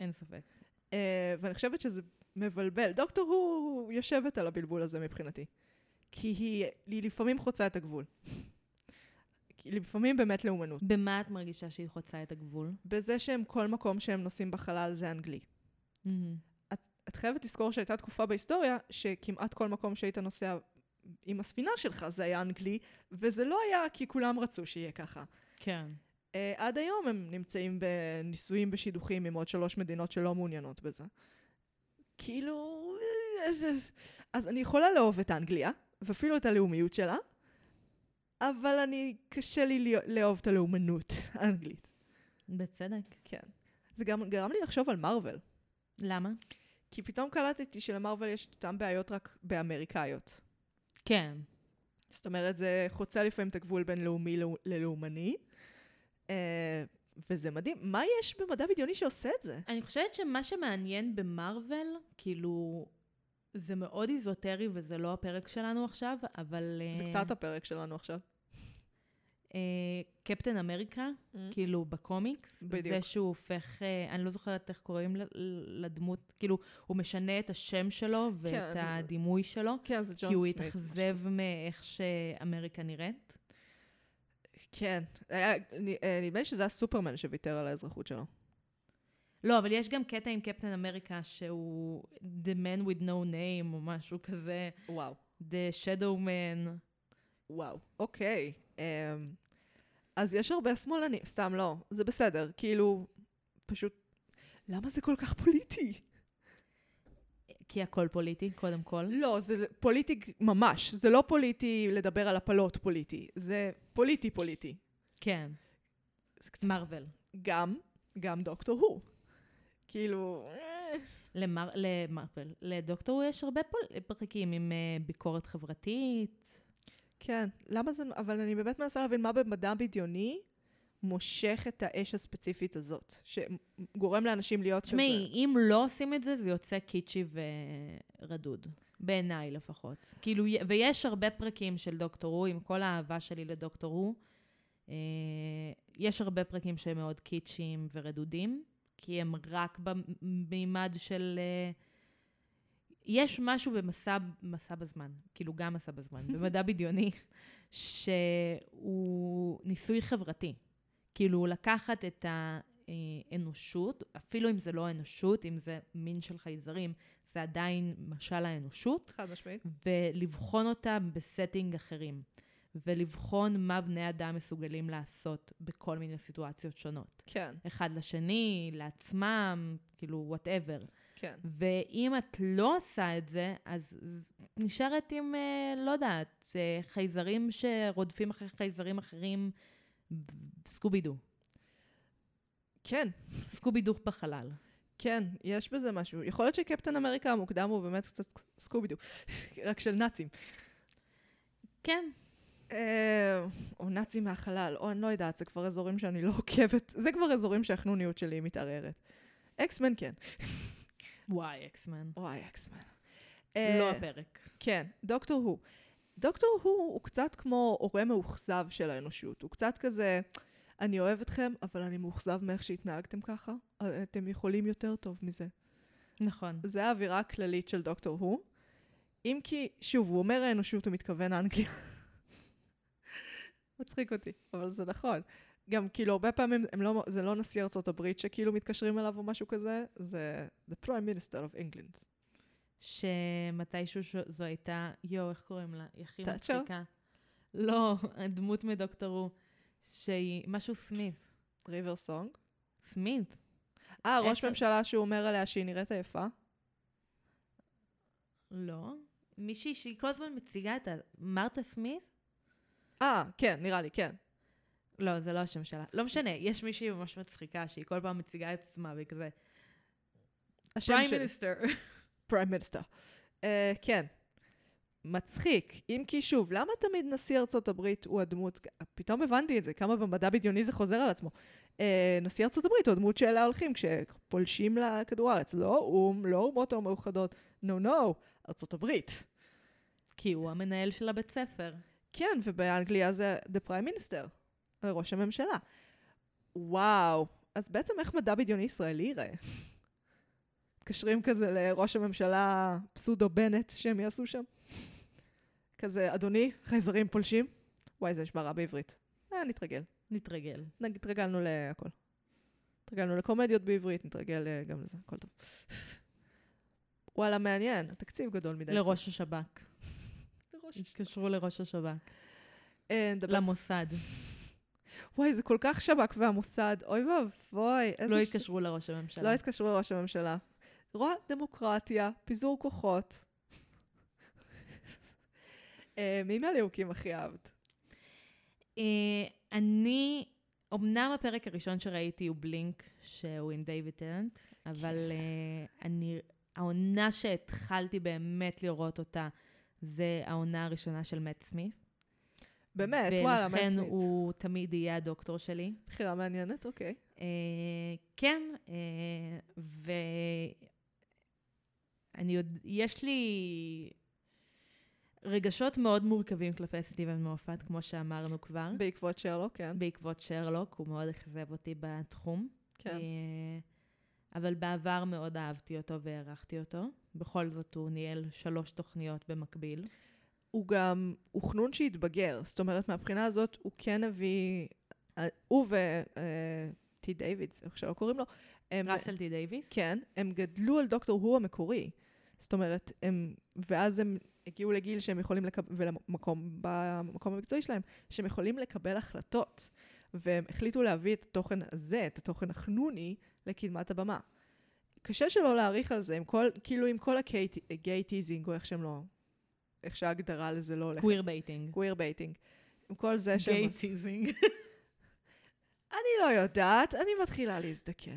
אין ספק. Uh, ואני חושבת שזה מבלבל. דוקטור הוא יושבת על הבלבול הזה מבחינתי. כי היא, היא לפעמים חוצה את הגבול. לפעמים באמת לאומנות. במה את מרגישה שהיא חוצה את הגבול? בזה שהם כל מקום שהם נוסעים בחלל זה אנגלי. את, את חייבת לזכור שהייתה תקופה בהיסטוריה שכמעט כל מקום שהיית נוסע עם הספינה שלך זה היה אנגלי, וזה לא היה כי כולם רצו שיהיה ככה. כן. Uh, עד היום הם נמצאים בניסויים בשידוכים עם עוד שלוש מדינות שלא מעוניינות בזה. כאילו... אז אני יכולה לאהוב את אנגליה, ואפילו את הלאומיות שלה, אבל אני, קשה לי לאהוב את הלאומנות האנגלית. בצדק. כן. זה גם גרם לי לחשוב על מארוול. למה? כי פתאום קלטתי שלמארוול יש את אותן בעיות רק באמריקאיות. כן. זאת אומרת, זה חוצה לפעמים את הגבול בין לאומי ללאומני, וזה מדהים. מה יש במדע בדיוני שעושה את זה? אני חושבת שמה שמעניין במרוויל, כאילו, זה מאוד איזוטרי וזה לא הפרק שלנו עכשיו, אבל... זה אה, קצת הפרק שלנו עכשיו. אה, קפטן אמריקה, Mm. כאילו בקומיקס, בדיוק. זה שהוא הופך, אה, אני לא זוכרת איך קוראים לדמות, כאילו, הוא משנה את השם שלו ואת כן, הדימוי שלו, כן, זה ג'ון כי הוא סמית. התאכזב. מאיך שאמריקה נראית. כן. אה, נדמה לי שזה היה סופרמן שוויתר על האזרחות שלו. לא, אבל יש גם קטע עם קפטן אמריקה שהוא The Man with no name או משהו כזה, וואו. The Shadow Man. וואו. אוקיי. אמ, אז יש הרבה שמאלנים, סתם לא. זה בסדר. כאילו, פשוט... למה זה כל כך פוליטי? כי הכל פוליטי, קודם כל. לא, זה פוליטי ממש. זה לא פוליטי לדבר על הפלות פוליטי. זה פוליטי פוליטי. כן. מרוויל. גם, גם דוקטור הוא. כאילו... אה, למר... למרוויל. לדוקטור יש הרבה פול... פרקים עם uh, ביקורת חברתית. כן, למה זה... אבל אני באמת מנסה להבין מה במדע בדיוני מושך את האש הספציפית הזאת, שגורם לאנשים להיות כזה... תשמעי, אם לא עושים את זה, זה יוצא קיצ'י ורדוד. בעיניי לפחות. כאילו, ויש הרבה פרקים של דוקטור הוא, עם כל האהבה שלי לדוקטור הוא. אה, יש הרבה פרקים שהם מאוד קיצ'יים ורדודים, כי הם רק במימד של... אה, יש משהו במסע, מסע בזמן, כאילו גם מסע בזמן, במדע בדיוני, שהוא ניסוי חברתי. כאילו, לקחת את האנושות, אפילו אם זה לא אנושות, אם זה מין של חייזרים, זה עדיין משל האנושות, חד משמעית. ולבחון אותה ב setting אחרים. ולבחון מה בני אדם מסוגלים לעשות בכל מיני סיטואציות שונות. כן, אחד לשני, לעצמם, כאילו, whatever. כן. ואם את לא עושה את זה, אז נשארת עם, אה, לא יודעת, אה, חייזרים שרודפים אחרי חייזרים אחרים, סקובי דו. כן, סקובי דו בחלל. כן, יש בזה משהו. יכול להיות שקפטן אמריקה המוקדם הוא באמת קצת סקובידו, רק של נאצים. כן. אה, או נאצים מהחלל, או אני לא יודעת, זה כבר אזורים שאני לא עוקבת. זה כבר אזורים שהחנוניות שלי מתערערת. אקסמן כן. וואי, אקסמן. וואי, אקסמן. לא אה, הפרק. כן, דוקטור הוא. דוקטור הוא הוא קצת כמו הורה מאוכזב של האנושות. הוא קצת כזה, אני אוהב אתכם, אבל אני מאוכזב מאיך שהתנהגתם ככה. אה, אתם יכולים יותר טוב מזה. נכון. זה האווירה הכללית של דוקטור הוא. אם כי, שוב, הוא אומר האנושות, הוא מתכוון לאנגליה. מצחיק אותי, אבל זה נכון. גם כאילו הרבה פעמים הם לא, זה לא נשיא ארצות הברית שכאילו מתקשרים אליו או משהו כזה, זה The Prime Minister of England. שמתישהו. זו הייתה, יואו, איך קוראים לה? היא הכי? מצחיקה. לא, הדמות מדוקטור הוא, שהיא משהו סמית. ריבר סונג. סמית. אה, ראש ממשלה שהוא אומר עליה שהיא נראית עייפה. לא. מישהי שהיא כל הזמן מציגה את ה... מרתה סמית? אה, כן, נראה לי, כן. לא, זה לא השם שלה. לא משנה, יש מישהי ממש מצחיקה שהיא כל פעם מציגה את עצמה והיא כזה, השם פריים של... מיניסטר. פריים מיניסטר. אה, כן. מצחיק. אם כי שוב, למה תמיד נשיא ארצות הברית הוא הדמות, פתאום הבנתי את זה, כמה במדע בדיוני זה חוזר על עצמו. אה, נשיא ארצות הברית הוא הדמות שאליה הולכים כשפולשים לכדור הארץ. לא או"ם, לא אומות המאוחדות, נו נו, ארצות הברית. כי הוא המנהל של הבית ספר. כן, ובאנגליה זה the prime minister, ראש הממשלה. וואו, אז בעצם איך מדע בדיוני ישראלי ייראה? מתקשרים כזה לראש הממשלה פסודו בנט שהם יעשו שם? כזה, אדוני, חייזרים פולשים? וואי, זה נשמע רע בעברית. אה, נתרגל. נתרגל. נגיד, התרגלנו להכל. התרגלנו לקומדיות בעברית, נתרגל אה, גם לזה, הכל טוב. וואלה, מעניין, התקציב גדול מדי. לראש השב"כ. לראש. התקשרו לראש השב"כ. אה, למוסד. וואי, זה כל כך שב"כ והמוסד, אוי ואבוי. לא התקשרו לראש הממשלה. לא התקשרו לראש הממשלה. רואה דמוקרטיה, פיזור כוחות. אה, מי מהליהוקים הכי אהבת? אה, אני, אמנם הפרק הראשון שראיתי הוא בלינק, שהוא עם דיוויד טרנט, אבל אה, אני, העונה שהתחלתי באמת לראות אותה, זה העונה הראשונה של מאט סמית. באמת, וואלה, ולכן מאט הוא תמיד יהיה הדוקטור שלי. בחירה מעניינת, אוקיי. אה, כן, אה, ואני עוד, יש לי רגשות מאוד מורכבים כלפי סטיבן מופת, כמו שאמרנו כבר. בעקבות שרלוק, כן. בעקבות שרלוק, הוא מאוד אכזב אותי בתחום. כן. אה, אבל בעבר מאוד אהבתי אותו והערכתי אותו. בכל זאת הוא ניהל שלוש תוכניות במקביל. הוא גם, הוא חנון שהתבגר. זאת אומרת, מהבחינה הזאת, הוא כן הביא... אה, הוא טי דיווידס, איך שלא קוראים לו, הם... ראסל טי דייוויס. כן, הם גדלו על דוקטור הו המקורי. זאת אומרת, הם, ואז הם הגיעו לגיל שהם יכולים לקבל, ולמקום, במקום המקצועי שלהם, שהם יכולים לקבל החלטות. והם החליטו להביא את התוכן הזה, את התוכן החנוני, לקדמת הבמה. קשה שלא להעריך על זה, עם כל, כאילו עם כל ה gay teasing, או איך שהם לא, איך שההגדרה לזה לא הולכת. queer baiting. queer baiting. עם כל זה שהם... gay teasing. אני לא יודעת, אני מתחילה להזדקן.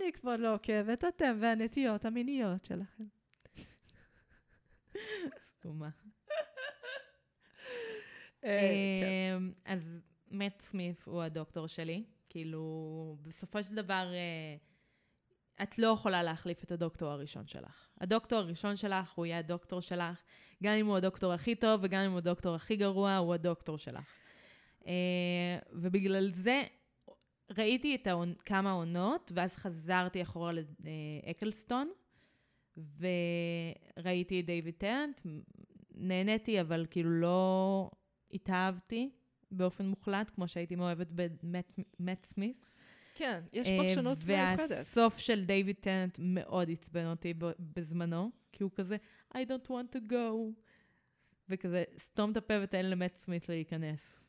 אני כבר לא עוקבת, אתם והנטיות המיניות שלכם. סתומה. אה, כן. אמ, אז מאט סמית הוא הדוקטור שלי. כאילו, בסופו של דבר, אה, את לא יכולה להחליף את הדוקטור הראשון שלך. הדוקטור הראשון שלך, הוא יהיה הדוקטור שלך, גם אם הוא הדוקטור הכי טוב וגם אם הוא הדוקטור הכי גרוע, הוא הדוקטור שלך. אה, ובגלל זה ראיתי את העונ... כמה עונות, ואז חזרתי אחורה לאקלסטון, וראיתי את דיוויד טרנט, נהניתי, אבל כאילו לא התאהבתי באופן מוחלט, כמו שהייתי מאוהבת במט סמית. כן, יש אה, פרשנות מיוחדת. והסוף של דיוויד טנט מאוד עצבן אותי בזמנו, כי הוא כזה, I don't want to go, וכזה, סתום את הפה ותן למאט סמית להיכנס.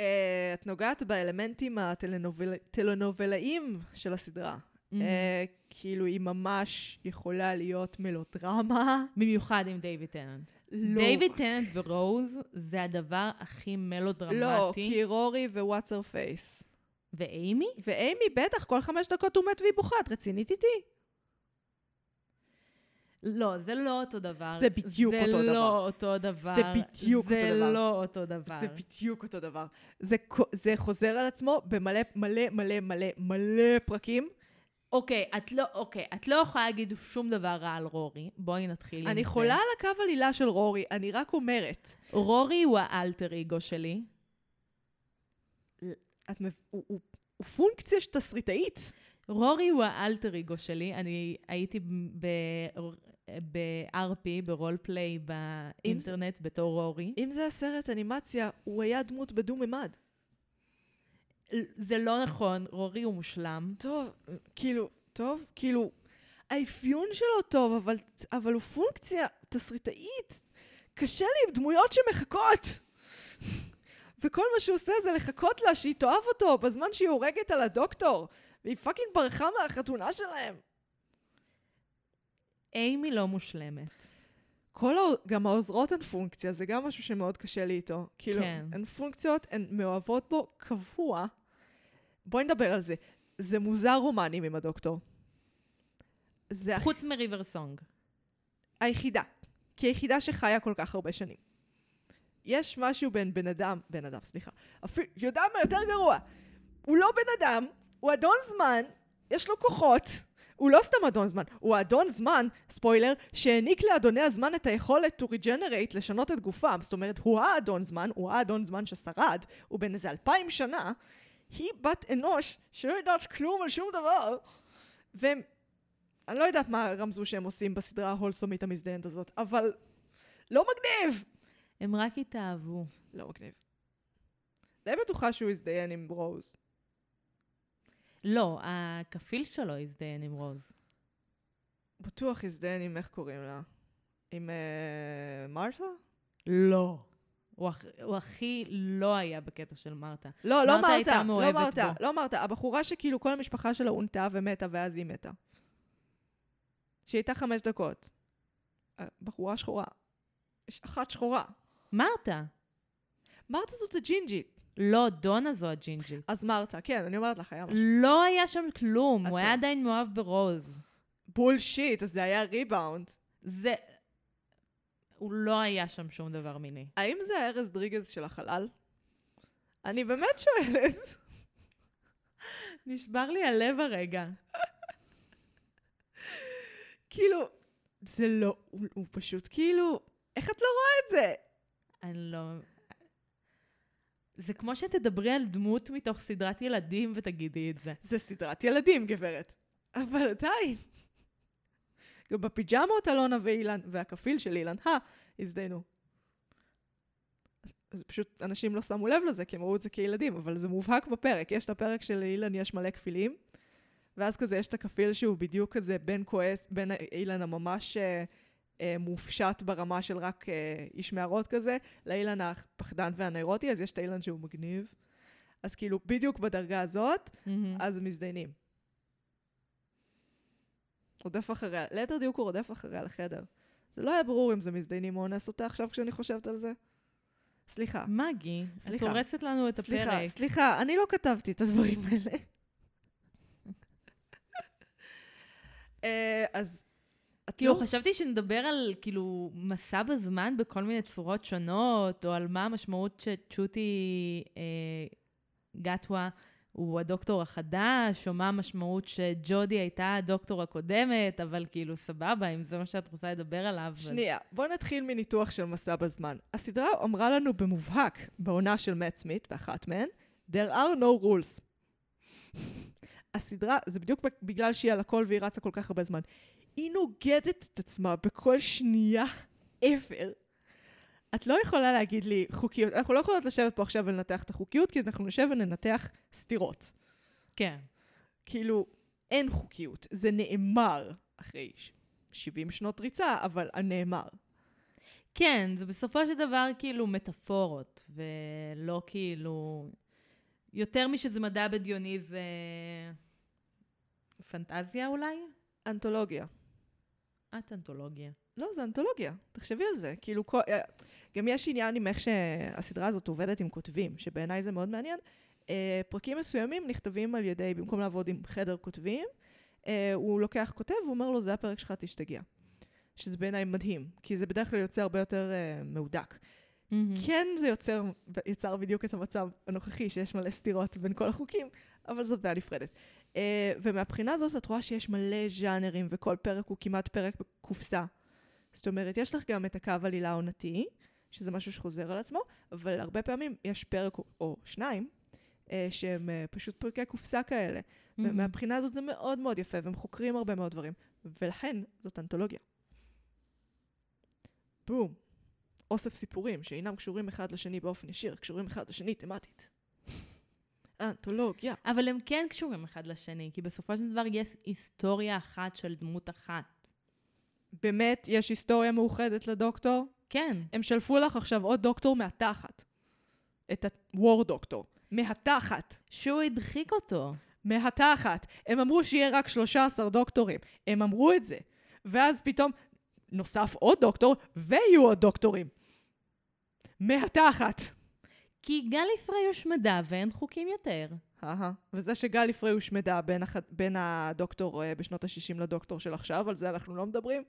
אה, את נוגעת באלמנטים הטלנובלאיים של הסדרה. Mm. אה, כאילו, היא ממש יכולה להיות מלודרמה. במיוחד עם דיוויד טננט. לא. דיוויד טננט ורוז זה הדבר הכי מלודרמטי. לא, כי רורי ו what's her face. ואימי? ואימי, בטח, כל חמש דקות הוא מת והיא בוכה, את רצינית איתי? לא, זה לא אותו דבר. זה בדיוק אותו זה דבר. לא אותו דבר. זה בדיוק אותו דבר. זה לא אותו דבר. זה בדיוק אותו דבר. זה, זה חוזר על עצמו במלא מלא מלא מלא מלא פרקים. אוקיי, את לא, אוקיי, את לא יכולה להגיד שום דבר רע על רורי. בואי נתחיל זה. אני חולה על הקו עלילה של רורי, אני רק אומרת. רורי הוא האלטר אגו שלי. את מב... הוא, הוא, הוא פונקציה תסריטאית. רורי הוא האלטר אגו שלי. אני הייתי ב-RP, ברול פליי באינטרנט, בתור אורי. אם זה הסרט אנימציה, הוא היה דמות בדו-ממד. זה לא נכון, רורי הוא מושלם. טוב, כאילו, טוב, כאילו, האפיון שלו טוב, אבל, אבל הוא פונקציה תסריטאית. קשה לי עם דמויות שמחכות. וכל מה שהוא עושה זה לחכות לה שהיא תאהב אותו בזמן שהיא הורגת על הדוקטור, והיא fucking ברחה מהחתונה שלהם. אימי לא מושלמת. כל ה... גם העוזרות הן פונקציה, זה גם משהו שמאוד קשה לי איתו. כאילו, כן. הן פונקציות, הן מאוהבות בו קבוע. בואי נדבר על זה. זה מוזר רומנים עם הדוקטור. זה חוץ מריבר סונג. היחידה. כי היחידה שחיה כל כך הרבה שנים. יש משהו בין בן אדם, בן אדם, סליחה. אפילו, יודע מה יותר גרוע? הוא לא בן אדם, הוא אדון זמן, יש לו כוחות. הוא לא סתם אדון זמן, הוא אדון זמן, ספוילר, שהעניק לאדוני הזמן את היכולת to regenerate, לשנות את גופם. זאת אומרת, הוא האדון זמן, הוא האדון זמן ששרד, הוא בן איזה אלפיים שנה. היא בת אנוש שלא יודעת כלום על שום דבר. והם אני לא יודעת מה רמזו שהם עושים בסדרה ההולסומית המזדיינת הזאת, אבל לא מגניב! הם רק התאהבו. לא מגניב. די בטוחה שהוא הזדיין עם רוז. לא, הכפיל שלו הזדיין עם רוז. בטוח הזדיין עם איך קוראים לה? עם uh, מרתה? לא. הוא, הכ... הוא הכי לא היה בקטע של מרתה. לא, לא מרתה הייתה לא מרתה. לא מרתה. הבחורה שכאילו כל המשפחה שלה עונתה ומתה ואז היא מתה. שהיא הייתה חמש דקות. בחורה שחורה. יש אחת שחורה. מרתה. מרתה זאת הג'ינג'ית. לא, דונה זו הג'ינג'ית. אז מרתה, כן, אני אומרת לך, היה משהו. לא היה שם כלום, הוא היה עדיין מאוהב ברוז. בולשיט, אז זה היה ריבאונד. זה... הוא לא היה שם שום דבר מיני. האם זה הארז דריגז של החלל? אני באמת שואלת. נשבר לי הלב הרגע. כאילו, זה לא, הוא, הוא פשוט כאילו, איך את לא רואה את זה? אני לא... זה כמו שתדברי על דמות מתוך סדרת ילדים ותגידי את זה. זה סדרת ילדים, גברת. אבל עדיין. גם בפיג'מות אלונה ואילן, והכפיל של אילן, הא, הזדיינו. זה פשוט, אנשים לא שמו לב לזה, כי הם ראו את זה כילדים, אבל זה מובהק בפרק. יש את הפרק שלאילן יש מלא כפילים, ואז כזה יש את הכפיל שהוא בדיוק כזה בין כועס, בין אילן הממש אה, מופשט ברמה של רק אה, איש מערות כזה, לאילן הפחדן והנוירוטי, אז יש את האילן שהוא מגניב. אז כאילו, בדיוק בדרגה הזאת, אז הם מזדיינים. רודף אחריה, ליתר דיוק הוא רודף אחריה לחדר. זה לא היה ברור אם זה מזדיינים או אונס אותה עכשיו כשאני חושבת על זה. סליחה. מגי, את סליחה. הורסת לנו את סליחה, הפרק. סליחה, אני לא כתבתי את הדברים האלה. אה, אז את כאילו. חשבתי שנדבר על, כאילו, מסע בזמן בכל מיני צורות שונות, או על מה המשמעות שצ'וטי אה, גטווה הוא הדוקטור החדש, או מה המשמעות שג'ודי הייתה הדוקטור הקודמת, אבל כאילו, סבבה, אם זה מה שאת רוצה לדבר עליו. אז- שנייה, בוא נתחיל מניתוח של מסע בזמן. הסדרה אמרה לנו במובהק, בעונה של מאט סמית, באחת מהן, There are no rules. הסדרה, זה בדיוק בגלל שהיא על הכל והיא רצה כל כך הרבה זמן. היא נוגדת את עצמה בכל שנייה ever. את לא יכולה להגיד לי חוקיות, אנחנו לא יכולות לשבת פה עכשיו ולנתח את החוקיות, כי אנחנו נשב וננתח סתירות. כן. כאילו, אין חוקיות. זה נאמר אחרי ש- 70 שנות ריצה, אבל נאמר. כן, זה בסופו של דבר כאילו מטאפורות, ולא כאילו... יותר משזה מדע בדיוני זה... פנטזיה אולי? אנתולוגיה. את אנתולוגיה. לא, זה אנתולוגיה. תחשבי על זה. כאילו, כל, אה, גם יש עניין עם איך שהסדרה הזאת עובדת עם כותבים, שבעיניי זה מאוד מעניין. אה, פרקים מסוימים נכתבים על ידי, במקום לעבוד עם חדר כותבים, אה, הוא לוקח כותב והוא אומר לו, זה הפרק שלך, תשתגע. שזה בעיניי מדהים, כי זה בדרך כלל יוצא הרבה יותר מהודק. כן, זה יוצר, יצר בדיוק את המצב הנוכחי, שיש מלא סתירות בין כל החוקים, אבל זאת בעיה נפרדת. Uh, ומהבחינה הזאת את רואה שיש מלא ז'אנרים, וכל פרק הוא כמעט פרק בקופסה. זאת אומרת, יש לך גם את הקו עלילה העונתי, שזה משהו שחוזר על עצמו, אבל הרבה פעמים יש פרק או, או שניים, uh, שהם uh, פשוט פרקי קופסה כאלה. ומהבחינה הזאת זה מאוד מאוד יפה, והם חוקרים הרבה מאוד דברים, ולכן זאת אנתולוגיה. בום. אוסף סיפורים שאינם קשורים אחד לשני באופן ישיר, קשורים אחד לשני תמטית. אנתולוגיה. אבל הם כן קשורים אחד לשני, כי בסופו של דבר יש היסטוריה אחת של דמות אחת. באמת, יש היסטוריה מאוחדת לדוקטור? כן. הם שלפו לך עכשיו עוד דוקטור מהתחת. את ה-war דוקטור. מהתחת. שהוא הדחיק אותו. מהתחת. הם אמרו שיהיה רק 13 דוקטורים. הם אמרו את זה. ואז פתאום נוסף עוד דוקטור, ויהיו עוד דוקטורים. מהתחת. כי גלי פריי הושמדה ואין חוקים יותר. אהה. וזה שגלי פריי הושמדה בין, הח... בין הדוקטור אה, בשנות ה-60 לדוקטור של עכשיו, על זה אנחנו לא מדברים.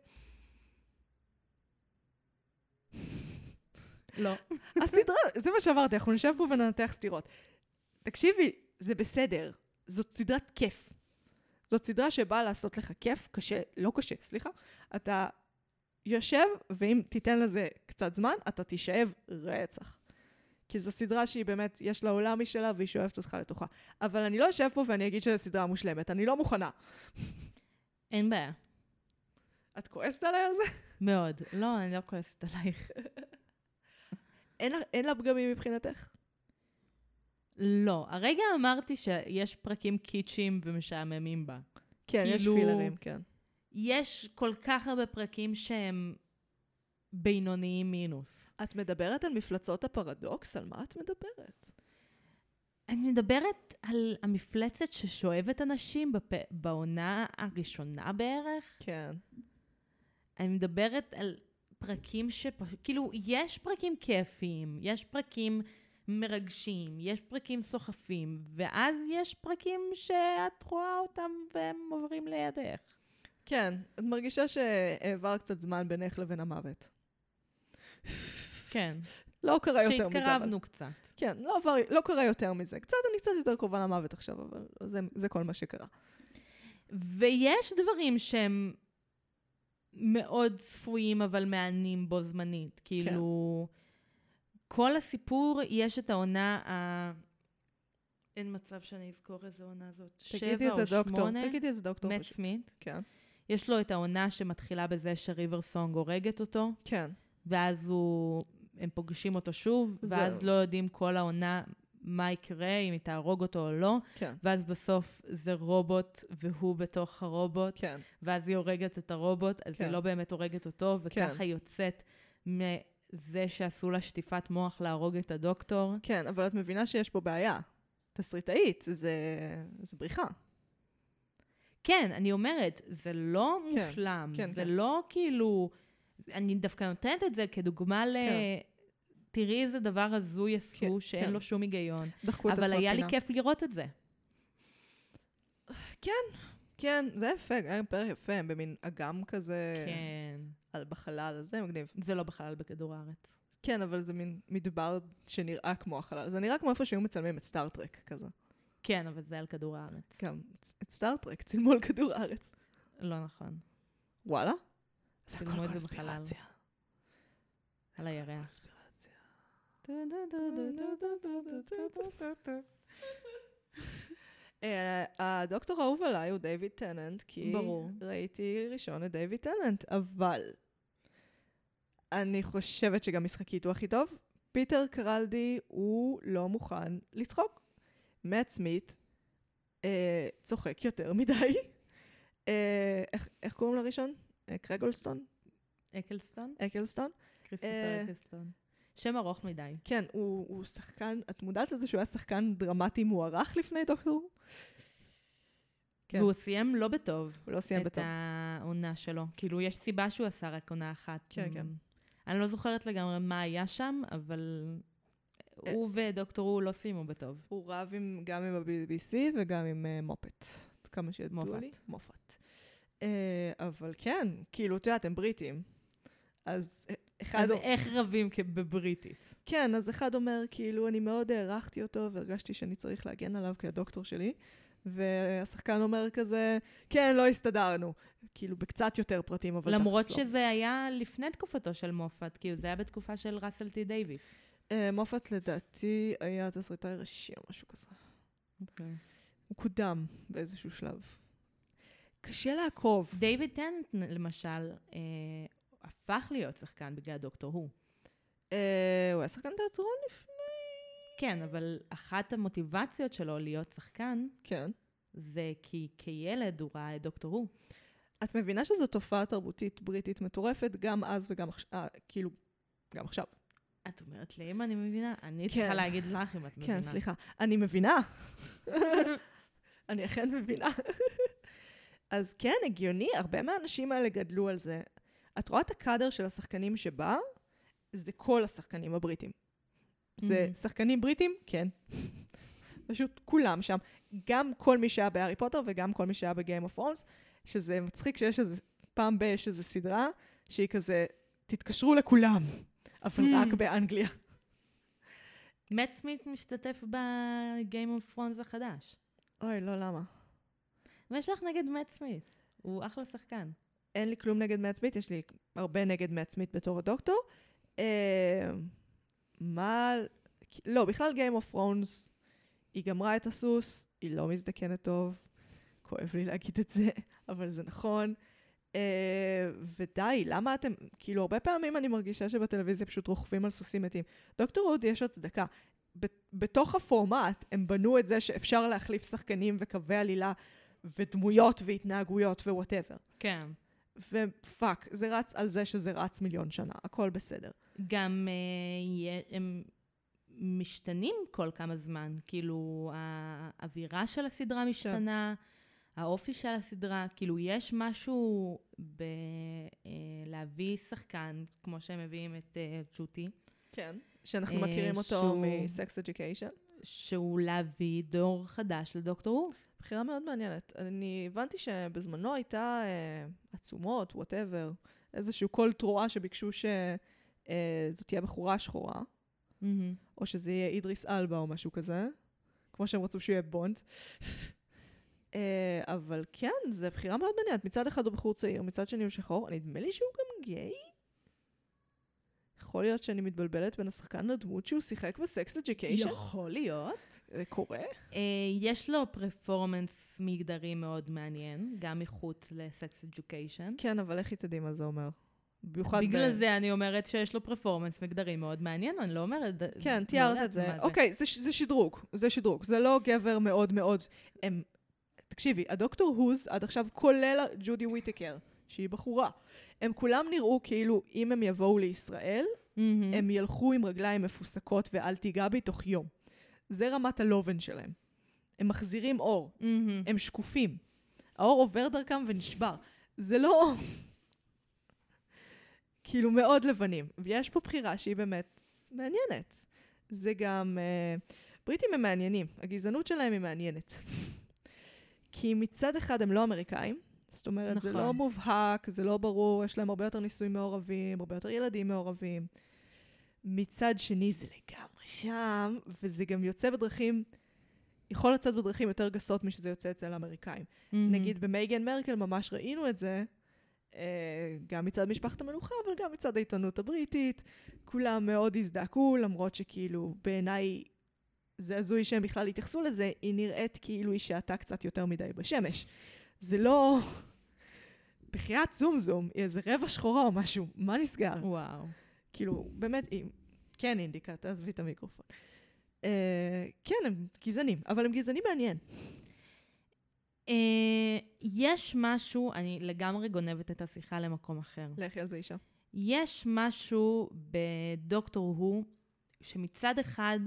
לא. הסדרה, זה מה שאמרתי, אנחנו נשב פה וננתח סתירות. תקשיבי, זה בסדר. זאת סדרת כיף. זאת סדרה שבאה לעשות לך כיף, קשה, לא קשה, סליחה. אתה יושב, ואם תיתן לזה קצת זמן, אתה תישאב רצח. כי זו סדרה שהיא באמת, יש לה עולם משלה והיא שואבת אותך לתוכה. אבל אני לא אשב פה ואני אגיד שזו סדרה מושלמת, אני לא מוכנה. אין בעיה. את כועסת עליי על זה? מאוד. לא, אני לא כועסת עלייך. אין, אין לה פגמים מבחינתך? לא. הרגע אמרתי שיש פרקים קיצ'יים ומשעממים בה. כן, יש כאילו- פילרים, כן. יש כל כך הרבה פרקים שהם בינוניים מינוס. את מדברת על מפלצות הפרדוקס? על מה את מדברת? אני מדברת על המפלצת ששואבת אנשים בפ... בעונה הראשונה בערך. כן. אני מדברת על פרקים שפ... כאילו, יש פרקים כיפיים, יש פרקים מרגשים, יש פרקים סוחפים, ואז יש פרקים שאת רואה אותם והם עוברים לידך. כן, את מרגישה שהעבר קצת זמן בינך לבין המוות. כן. לא קרה יותר מזה. שהתקרבנו קצת. כן, לא, עבר, לא קרה יותר מזה. קצת, אני קצת יותר קרובה למוות עכשיו, אבל זה, זה כל מה שקרה. ויש דברים שהם מאוד צפויים אבל מהנים בו זמנית. כאילו, כל הסיפור, יש את העונה ה... אין מצב שאני אזכור איזה עונה זאת. שבע או דוקטור, שמונה. תגידי איזה דוקטור מאט פשוט. סמית. כן. יש לו את העונה שמתחילה בזה שריבר סונג הורגת אותו, כן. ואז הוא... הם פוגשים אותו שוב, זהו. ואז לא יודעים כל העונה מה יקרה, אם היא תהרוג אותו או לא, כן. ואז בסוף זה רובוט, והוא בתוך הרובוט, כן. ואז היא הורגת את הרובוט, אז כן. היא לא באמת הורגת אותו, וככה כן. יוצאת מזה שעשו לה שטיפת מוח להרוג את הדוקטור. כן, אבל את מבינה שיש פה בעיה. תסריטאית, זה, זה בריחה. כן, אני אומרת, זה לא כן, מושלם, כן, זה כן. לא כאילו... אני דווקא נותנת את זה כדוגמה ל... כן. תראי איזה דבר הזוי עשו, כן, שאין כן. לו שום היגיון. דחקו את עצמם אבל היה לי. כיף לראות את זה. כן, זה יפה, היה פרק יפה, הם במין אגם כזה, כן. על בחלל, זה מגניב. זה לא בחלל בכדור הארץ. כן, אבל זה מין מדבר שנראה כמו החלל. זה נראה כמו איפה שהיו מצלמים את סטארט-טרק כזה. כן, אבל זה על כדור הארץ. גם את סטארט-טרק צילמו על כדור הארץ. לא נכון. וואלה? זה הכל. קונספירציה. על הירח. קונספירציה. אה, הדוקטור האהוב עליי הוא דיוויד טננט, כי ברור. ראיתי ראשון את דיוויד טננט, אבל אני חושבת שגם משחקית הוא הכי טוב. פיטר קרלדי הוא לא מוכן לצחוק. מאט סמית אה, צוחק יותר מדי. אה, איך, איך קוראים לראשון? אה, קרגולסטון? אקלסטון? אקלסטון? כריסטופר אה, אקלסטון. שם ארוך מדי. כן, הוא, הוא שחקן, את מודעת לזה שהוא היה שחקן דרמטי מוערך לפני דוקטור? כן. והוא סיים לא בטוב. הוא לא סיים את בטוב. העונה שלו. כאילו, יש סיבה שהוא עשה רק עונה אחת. כן, עם- כן. אני לא זוכרת לגמרי מה היה שם, אבל אה. הוא ודוקטור הו לא סיימו בטוב. הוא רב עם, גם עם ה-BBC וגם עם uh, מופאט. כמה שידוע מופת. לי. מופת. Uh, אבל כן, כאילו, את יודעת, הם בריטים. אז אחד... אז או- איך רבים בבריטית? כן, אז אחד אומר, כאילו, אני מאוד הערכתי אותו והרגשתי שאני צריך להגן עליו כהדוקטור שלי. והשחקן אומר כזה, כן, לא הסתדרנו. כאילו, בקצת יותר פרטים, אבל למרות לא. שזה היה לפני תקופתו של מופת, כאילו זה היה בתקופה של ראסל טי דייוויס. אה, מופת לדעתי היה תסריטאי ראשי או משהו כזה. אוקיי. הוא קודם באיזשהו שלב. קשה לעקוב. דייוויד טנט, למשל, אה, הפך להיות שחקן בגלל דוקטור הוא. אה, הוא היה שחקן תיאטרון לפני? כן, אבל אחת המוטיבציות שלו להיות שחקן, כן. זה כי כילד הוא ראה את דוקטור הוא. את מבינה שזו תופעה תרבותית בריטית מטורפת, גם אז וגם עכשיו, אה, כאילו, גם עכשיו. את אומרת לי אם אני מבינה? אני כן. צריכה להגיד לך אם את מבינה. כן, סליחה. אני מבינה. אני אכן מבינה. אז כן, הגיוני, הרבה מהאנשים האלה גדלו על זה. את רואה את הקאדר של השחקנים שבא? זה כל השחקנים הבריטים. זה Mhm. שחקנים בריטים? כן. פשוט כולם שם. גם כל מי שהיה בהארי פוטר וגם כל מי שהיה בגיים אוף רונס, שזה מצחיק שיש איזה, פעם ב- יש איזו סדרה שהיא כזה, תתקשרו לכולם, אבל Hmm. רק באנגליה. מאט סמית משתתף ב Game of Thrones החדש. אוי, לא, למה? מה יש לך נגד מאט סמית? הוא אחלה שחקן. אין לי כלום נגד מאט סמית, יש לי הרבה נגד מאט סמית בתור הדוקטור. אה, מה... לא, בכלל Game of Thrones, היא גמרה את הסוס, היא לא מזדקנת טוב. כואב לי להגיד את זה, אבל זה נכון. אה, ודי, למה אתם... כאילו, הרבה פעמים אני מרגישה שבטלוויזיה פשוט רוכבים על סוסים מתים. דוקטור הו, יש הצדקה. בתוך הפורמט הם בנו את זה שאפשר להחליף שחקנים וקווי עלילה ודמויות והתנהגויות ו whatever. כן. ו fuck, זה רץ על זה שזה רץ מיליון שנה, הכל בסדר. גם אה, הם משתנים כל כמה זמן. כאילו, האווירה של הסדרה משתנה, האופי של הסדרה, כאילו, יש משהו בלהביא שחקן, כמו שהם מביאים את אה, גאטווה, כן. שאנחנו אה, מכירים אותו שהוא- מ Sex Education. שהוא להביא דור חדש לדוקטור הוא. בחירה מאוד מעניינת. אני הבנתי שבזמנו הייתה אה, עצומות, whatever, איזשהו קול תרועה שביקשו שזאת תהיה בחורה שחורה, או שזה יהיה אידריס אלבה או משהו כזה, כמו שהם רצו שהוא יהיה בונד. אה, אבל כן, זו בחירה מאוד מעניינת. מצד אחד הוא בחור צעיר, מצד שני הוא שחור. נדמה לי שהוא גם גיי. יכול להיות שאני מתבלבלת בין השחקן לדמות שהוא שיחק בסקס אדיוקיישן? יכול להיות. זה קורה? Uh, יש לו פרפורמנס מגדרי מאוד מעניין, גם מחוץ לסקס אדיוקיישן. כן, אבל איך היא תדעי מה זה אומר? במיוחד בגלל ב... זה אני אומרת שיש לו פרפורמנס מגדרי מאוד מעניין, אני לא אומרת... כן, לא תיארת את זה. אוקיי, זה, זה שדרוג, זה שדרוג. זה לא גבר מאוד מאוד... הם... תקשיבי, הדוקטור הוז עד עכשיו, כולל ג'ודי וויטקר, שהיא בחורה, הם כולם נראו כאילו אם הם יבואו לישראל, מהמם. הם ילכו עם רגליים מפוסקות ואל תיגע בי תוך יום. זה רמת הלובן שלהם. הם מחזירים אור, מהמם. הם שקופים. האור עובר דרכם ונשבר. זה לא... כאילו מאוד לבנים. ויש פה בחירה שהיא באמת מעניינת. זה גם... Uh, בריטים הם מעניינים, הגזענות שלהם היא מעניינת. כי מצד אחד הם לא אמריקאים, זאת אומרת, נכון. זה נכון. לא מובהק, זה לא ברור, יש להם הרבה יותר נישואים מעורבים, הרבה יותר ילדים מעורבים. מצד שני זה לגמרי שם, וזה גם יוצא בדרכים, יכול לצאת בדרכים יותר גסות משזה יוצא אצל האמריקאים. מהמם. נגיד במייגן מרקל ממש ראינו את זה, אה, גם מצד משפחת המלוכה, אבל גם מצד העיתונות הבריטית. כולם מאוד הזדעקו, למרות שכאילו בעיניי זה הזוי שהם בכלל התייחסו לזה, היא נראית כאילו היא שעתה קצת יותר מדי בשמש. זה לא... בחייאת זום זום, איזה רבע שחורה או משהו, מה נסגר? וואו. כאילו, באמת, היא... כן, אינדיקה, תעזבי את המיקרופון. אה, כן, הם גזענים, אבל הם גזענים מעניין. אה, יש משהו, אני לגמרי גונבת את השיחה למקום אחר. לכי על זה אישה. יש משהו בדוקטור הוא, שמצד אחד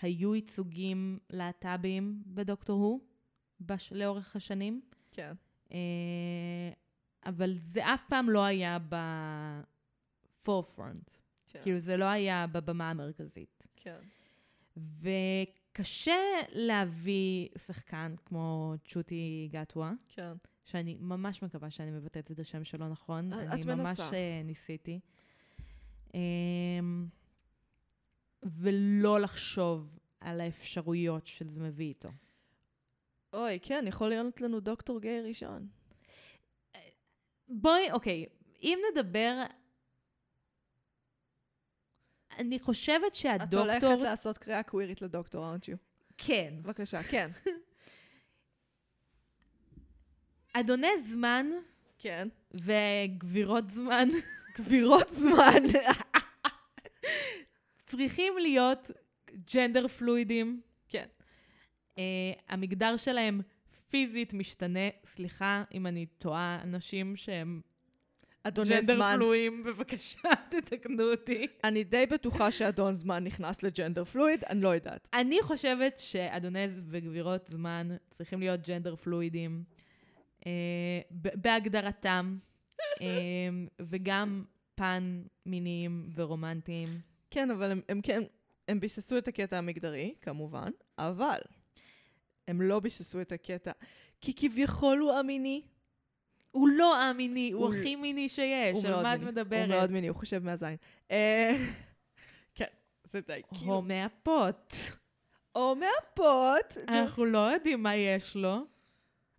היו ייצוגים להט"בים בדוקטור הוא, בש... לאורך השנים, כן. אה, אבל זה אף פעם לא היה ב-forefront. כן. כאילו, זה לא היה בבמה המרכזית. כן. וקשה להביא שחקן כמו צ'וטי גטווה, כן. שאני ממש מקווה שאני מבטאת את השם שלו נכון. את אני ממש מנסה. אה, ניסיתי. אמ, ולא לחשוב על האפשרויות שזה מביא איתו. אוי, כן, יכול להיות לנו דוקטור גיי ראשון. בואי, אוקיי, אם נדבר... אני חושבת את שהדוקטור... הולכת לעשות קריאה קווירית לדוקטור, aren't you? כן. בבקשה, כן. אדוני זמן כן. וגבירות זמן גבירות זמן. צריכים להיות ג'נדר פלואידים. Uh, המגדר שלהם פיזית משתנה. סליחה אם אני טועה, אנשים שהם אדוני ג'נדר זמן. פלואיים, בבקשה, תתקנו אותי. אני די בטוחה שאדון זמן נכנס לג'נדר פלואיד, אני לא יודעת. אני חושבת שאדוני וגבירות זמן צריכים להיות ג'נדר פלואידים אה, בהגדרתם, אה, וגם פן מיניים ורומנטיים. כן, אבל הם, הם כן, הם ביססו את הקטע המגדרי, כמובן, אבל הם לא ביססו את הקטע, כי כביכול הוא המיני. הוא לא א-מיני, הוא הוא- הכי מיני שיש, על מה את מיני. מדברת? הוא מאוד מיני, הוא חושב מהזין. אה, כן, זה די, כאילו. או מהפוט. או מהפוט. אנחנו לא יודעים מה יש לו,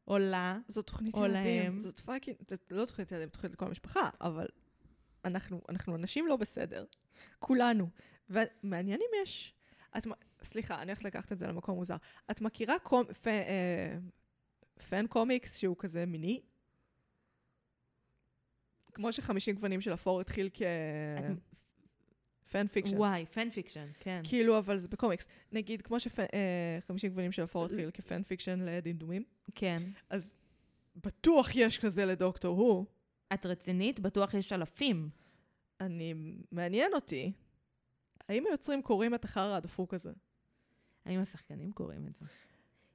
או לה. זאת תוכנית ילדים. זאת fucking, לא תוכנית ילדים, תוכנית לכל המשפחה, אבל אנחנו, אנחנו אנשים לא בסדר. כולנו. ומעניין אם יש... את, סליחה, אני הולכת לקחת את זה למקום מוזר. את מכירה קומ, פ, אה, fan קומיקס שהוא כזה מיני? כמו שחמישים גוונים של אפור התחיל כ fan fiction. וואי, fan fiction, כן. כאילו, אבל זה בקומיקס. נגיד, כמו שחמישים גוונים של אפור התחיל כ fan fiction לדמדומים, כן. אז בטוח יש כזה לדוקטור הוא. את רצינית? בטוח יש אלפים. אני, מעניין אותי, האם היוצרים קוראים את החרא הדפוק הזה? האם השחקנים קוראים את זה?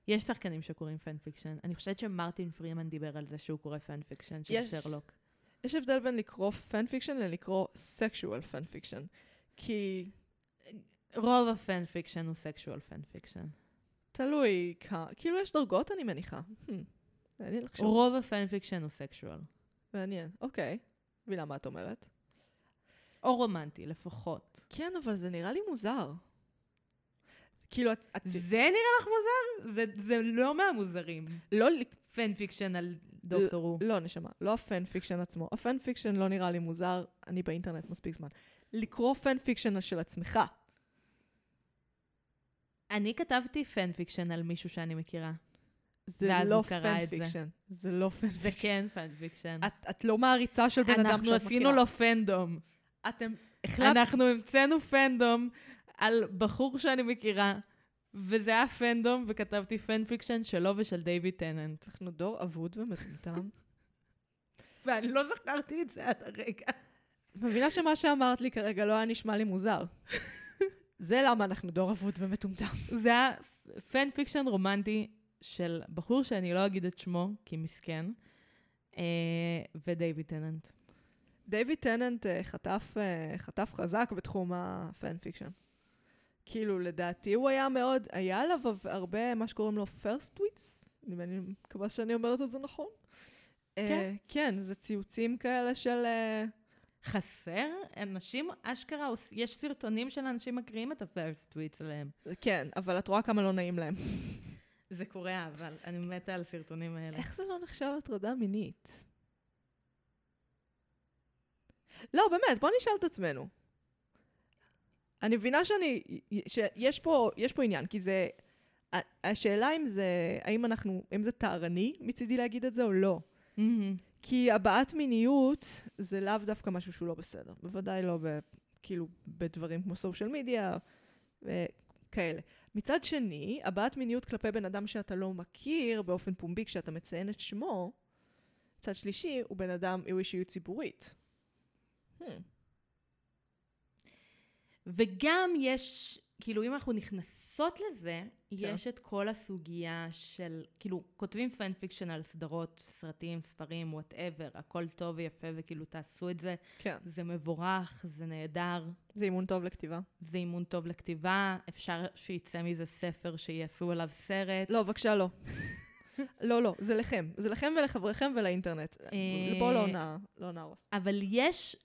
יש שחקנים שקוראים fan fiction. אני חושבת שמרטין פרימן דיבר על זה שהוא קורא fan fiction של יש. שרלוק. יש הבדל בין לקרוא fan fiction ללקרוא sexual fan fiction. כי רוב ה fan fiction הוא sexual fan fiction. תלוי כאילו יש דרגות אני מניחה. Hmm, מעניין לחשוב. רוב ה fan fiction הוא sexual. מעניין, אוקיי. מבינה מה את אומרת. או רומנטי, לפחות. כן, אבל זה נראה לי מוזר. כאילו, את... זה נראה לך מוזר? זה, זה לא מהמוזרים. לא, fan fiction על דוקטור הוא. לא, נשמה, לא ה fan fiction עצמו. ה fan fiction לא נראה לי מוזר, אני באינטרנט מספיק זמן. לקרוא fan fiction של עצמך. אני כתבתי fan fiction על מישהו שאני מכירה. זה לא fan זה. fiction. זה לא fan זה fiction. כן fan fiction. את, את לא מעריצה של בן אדם שאת אנחנו מכירה. עשינו לו fandom. אתם. אנחנו המצאנו fandom על בחור שאני מכירה, וזה היה fandom, וכתבתי fan fiction שלו ושל דיוויד טננט. אנחנו דור אבוד ומטומטם. ואני לא זכרתי את זה עד הרגע. מבינה שמה שאמרת לי כרגע לא היה נשמע לי מוזר. זה למה אנחנו דור אבוד ומטומטם. זה היה fan fiction רומנטי של בחור שאני לא אגיד את שמו, כי מסכן, אה, ודיוויד טננט. דיוויד טננט אה, חטף, אה, חטף חזק בתחום ה fan fiction. כאילו, לדעתי הוא היה מאוד, היה עליו הרבה, מה שקוראים לו thirst tweets, אני מקווה שאני אומרת את זה נכון. כן. כן, זה ציוצים כאלה של... אה, חסר? אנשים, אשכרה, יש סרטונים של אנשים מקריאים את ה thirst tweets עליהם. כן, אבל את רואה כמה לא נעים להם. זה קורה, אבל אני מתה על הסרטונים האלה. איך זה לא נחשב הטרדה מינית? לא, באמת, בוא נשאל את עצמנו. אני מבינה שאני, שיש פה, יש פה עניין, כי זה, השאלה אם זה, האם אנחנו, אם זה טהרני מצידי להגיד את זה או לא. מהמם. כי הבעת מיניות זה לאו דווקא משהו שהוא לא בסדר. בוודאי לא ב, כאילו בדברים כמו סושיאל מדיה וכאלה. מצד שני, הבעת מיניות כלפי בן אדם שאתה לא מכיר באופן פומבי כשאתה מציין את שמו, מצד שלישי, הוא בן אדם, הוא אישיות ציבורית. Hmm. וגם יש, כאילו, אם אנחנו נכנסות לזה, יש את כל הסוגיה של, כאילו, כותבים fan fiction על סדרות, סרטים, ספרים, whatever, הכל טוב ויפה, וכאילו, תעשו את זה. כן. זה מבורך, זה נהדר, זה אימון טוב לכתיבה. זה אימון טוב לכתיבה, אפשר שיצא מזה ספר שיעשו עליו סרט. לא, בבקשה, לא. לא, לא, זה לכם. זה לכם ולחבריכם ולאינטרנט. אה, בואו לא, לא נהרוס. אבל יש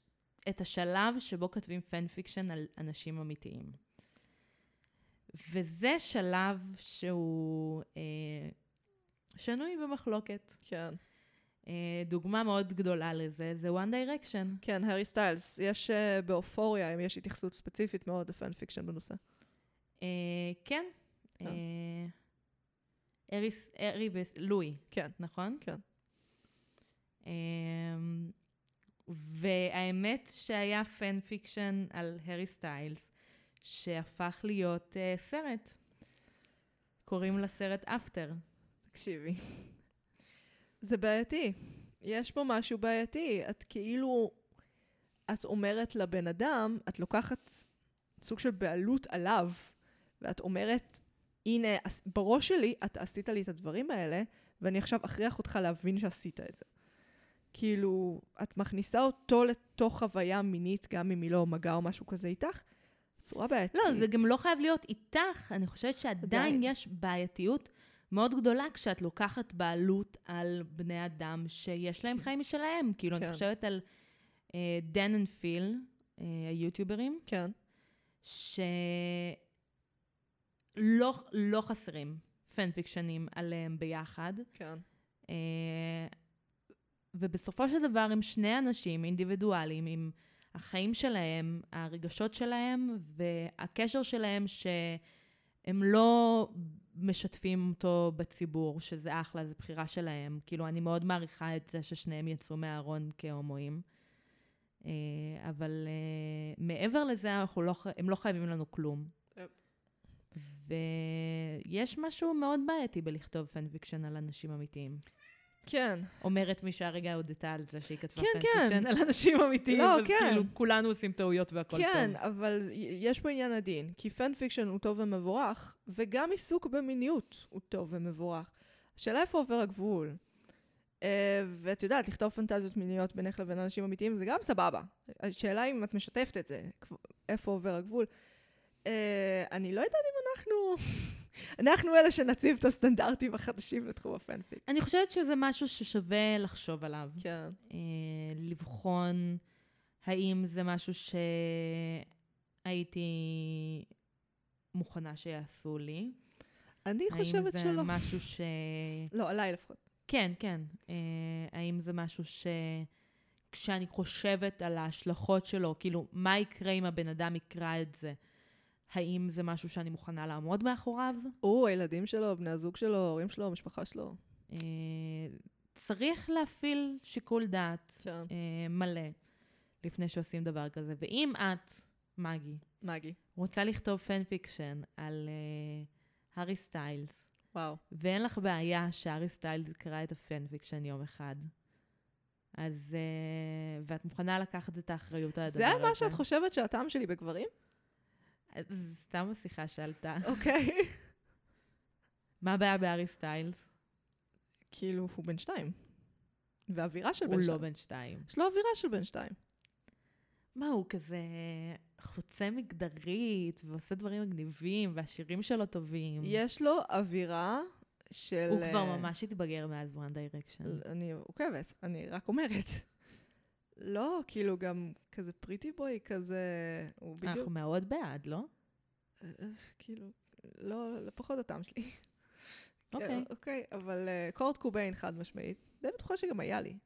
את השלב שבו כותבים fan fiction על אנשים אמיתיים. וזה שלב שהוא אה, שנוי במחלוקת. כן. אה, דוגמה מאוד גדולה לזה זה One Direction. כן, הארי סטיילס. יש uh, באופוריה, יש התייחסות ספציפית מאוד ל fan fiction בנושא. אה, כן. כן. אה, הארי ולואי, כן. נכון? כן. אה, והאמת שהיה fan fiction על הארי סטיילס, שהפך להיות uh, סרט. קוראים לסרט After. תקשיבי. זה בעייתי. יש פה משהו בעייתי. את כאילו, את אומרת לבן אדם, את לוקחת סוג של בעלות עליו, ואת אומרת, הנה, בראש שלי אתה עשית לי את הדברים האלה, ואני עכשיו אכריח אותך להבין שעשית את זה. כאילו, את מכניסה אותו לתוך חוויה מינית, גם אם היא לא מגע או משהו כזה איתך, בצורה בעייתית. לא, זה גם לא חייב להיות איתך. אני חושבת שעדיין עדיין. יש בעייתיות מאוד גדולה כשאת לוקחת בעלות על בני אדם שיש להם חיים משלהם. כאילו, כן. אני חושבת על אה, דן אנד פיל, אה, היוטיוברים, כן. שלא לא חסרים פן-פיקשנים עליהם ביחד. כן. אה, ובסופו של דבר הם שני אנשים אינדיבידואלים עם החיים שלהם, הרגשות שלהם והקשר שלהם שהם לא משתפים אותו בציבור, שזה אחלה, זו בחירה שלהם. כאילו, אני מאוד מעריכה את זה ששניהם יצאו מהארון כהומואים. אה, אבל אה, מעבר לזה, לא, הם לא חייבים לנו כלום. ויש משהו מאוד בעייתי בלכתוב fan fiction על אנשים אמיתיים. כן. אומרת מי שהרגע הודתה על זה שהיא כתבה כן, fan fiction כן. על אנשים אמיתיים, לא, אז כן. כאילו כולנו עושים טעויות והכל כן, טוב. אבל י- יש פה עניין עדין, כי fan fiction הוא טוב ומבורך, וגם עיסוק במיניות הוא טוב ומבורך. השאלה איפה עובר הגבול. Uh, ואת יודעת, לכתוב פנטזיות מיניות בינך לבין אנשים אמיתיים זה גם סבבה. השאלה אם את משתפת את זה, איפה עובר הגבול. Uh, אני לא יודעת אם אנחנו... אנחנו אלה שנציב את הסטנדרטים החדשים בתחום הפנפיק. אני חושבת שזה משהו ששווה לחשוב עליו. כן. אה, לבחון האם זה משהו שהייתי מוכנה שיעשו לי. אני חושבת האם שלא. זה משהו ש... לא, עליי לפחות. כן, כן. אה, האם זה משהו ש... כשאני חושבת על ההשלכות שלו, כאילו, מה יקרה אם הבן אדם יקרא את זה? האם זה משהו שאני מוכנה לעמוד מאחוריו? הוא, הילדים שלו, בני הזוג שלו, ההורים שלו, המשפחה שלו. אה, צריך להפעיל שיקול דעת כן. אה, מלא לפני שעושים דבר כזה. ואם את, מגי, מגי. רוצה לכתוב fan fiction על אה, הארי סטיילס, וואו. ואין לך בעיה שהארי סטיילס יקרא את ה fan fiction יום אחד, אז... אה, ואת מוכנה לקחת את האחריות על הדבר זה הזה. מה שאת חושבת שהטעם שלי בגברים? אז סתם השיחה שעלתה. אוקיי. מה הבעיה בהארי סטיילס? כאילו, הוא בן שתיים. ואווירה של הוא בן לא שתיים. בן שתיים. יש לו אווירה של בן שתיים. מה, הוא כזה חוצה מגדרית, ועושה דברים מגניבים, והשירים שלו טובים. יש לו אווירה של... הוא כבר אה, ממש התבגר מאז One Direction. אני עוקבת, אני רק אומרת. לא, כאילו גם כזה פריטי בוי, כזה... הוא בדיוק... אנחנו מאוד בעד, לא? אה, כאילו, לא, לא פחות הטעם שלי. אוקיי. אוקיי, אבל אה, קורט קוביין חד משמעית. די בטוחה שגם היה לי.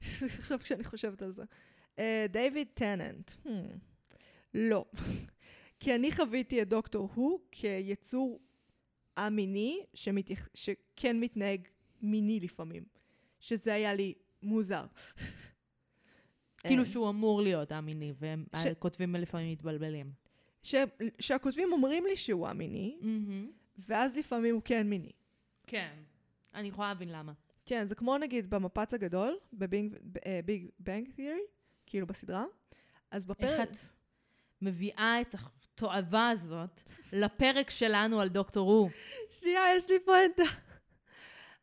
עכשיו כשאני חושבת על זה. אה, דיוויד טננט. Hmm. לא. כי אני חוויתי את דוקטור הוא כיצור א-מיני שמתייח... שכן מתנהג מיני לפעמים. שזה היה לי מוזר. כאילו אה, שהוא אמור להיות א-מיני, והם ש- כותבים לפעמים מתבלבלים. ש... שהכותבים אומרים לי שהוא א-מיני, ואז לפעמים הוא כן מיני. כן. אני יכולה להבין למה. כן, זה כמו נגיד במפץ הגדול, בביג בנג תיארי, כאילו בסדרה. אז איך בפרק... את מביאה את התועבה הזאת לפרק שלנו על דוקטור הוא? שנייה, יש לי פואנטה.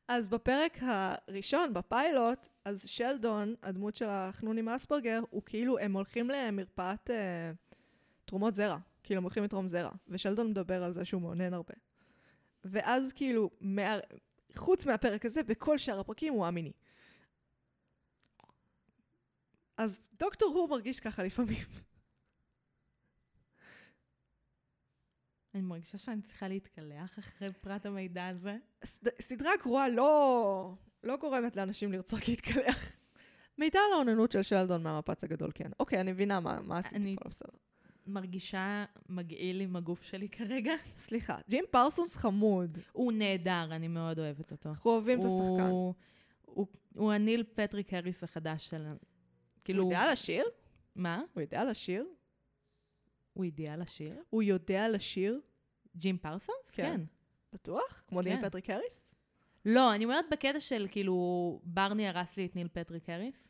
אז בפרק הראשון, בפיילוט, אז שלדון, הדמות של החנוני מאספרגר, הוא כאילו, הם הולכים למרפאת אה, תרומות זרע. כאילו, הם הולכים לתרום זרע. ושלדון מדבר על זה שהוא מאונן הרבה. ואז כאילו, מה... חוץ מהפרק הזה, בכל שאר הפרקים הוא א-מיני. אז דוקטור הוא מרגיש ככה לפעמים. אני מרגישה שאני צריכה להתקלח אחרי פרט המידע הזה. סד- סדרה גרועה לא, לא גורמת לאנשים לרצות להתקלח. מידע על האוננות של שלדון מהמפץ הגדול, כן. אוקיי, אני מבינה מה, מה עשיתי פה, בסדר. מרגישה מגעיל עם הגוף שלי כרגע. סליחה, ג'ים פרסונס חמוד. הוא נהדר, אני מאוד אוהבת אותו. אנחנו אוהבים את השחקן. הוא, הוא, הוא הניל פטריק הריס החדש של... כאילו... הוא יודע לשיר? מה? הוא יודע לשיר? הוא יודע לשיר? הוא יודע לשיר? ג'ים פרסונס? כן. כן. בטוח? כמו כן. ניל פטריק האריס? לא, אני אומרת בקטע של כאילו, ברני הרס לי את ניל פטריק האריס.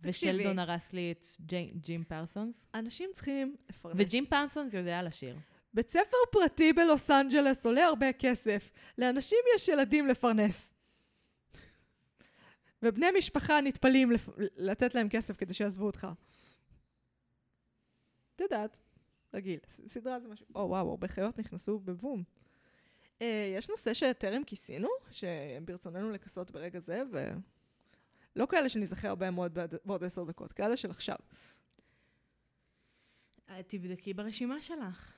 ושלדון הרס לי את ג'י- ג'ים פרסונס, אנשים צריכים לפרנס. וג'ים פרסונס יודע לשיר. בית ספר פרטי בלוס אנג'לס עולה הרבה כסף. לאנשים יש ילדים לפרנס. ובני משפחה נטפלים לפ... לתת להם כסף כדי שיעזבו אותך. את יודעת, רגיל. סדרה זה משהו... או וואו, הרבה חיות נכנסו בבום. אה, יש נושא שטרם כיסינו, שברצוננו לכסות ברגע זה, ו... לא כאלה שניזכר בהם עוד בעוד עשר דקות, כאלה של עכשיו. אה, תבדקי ברשימה שלך.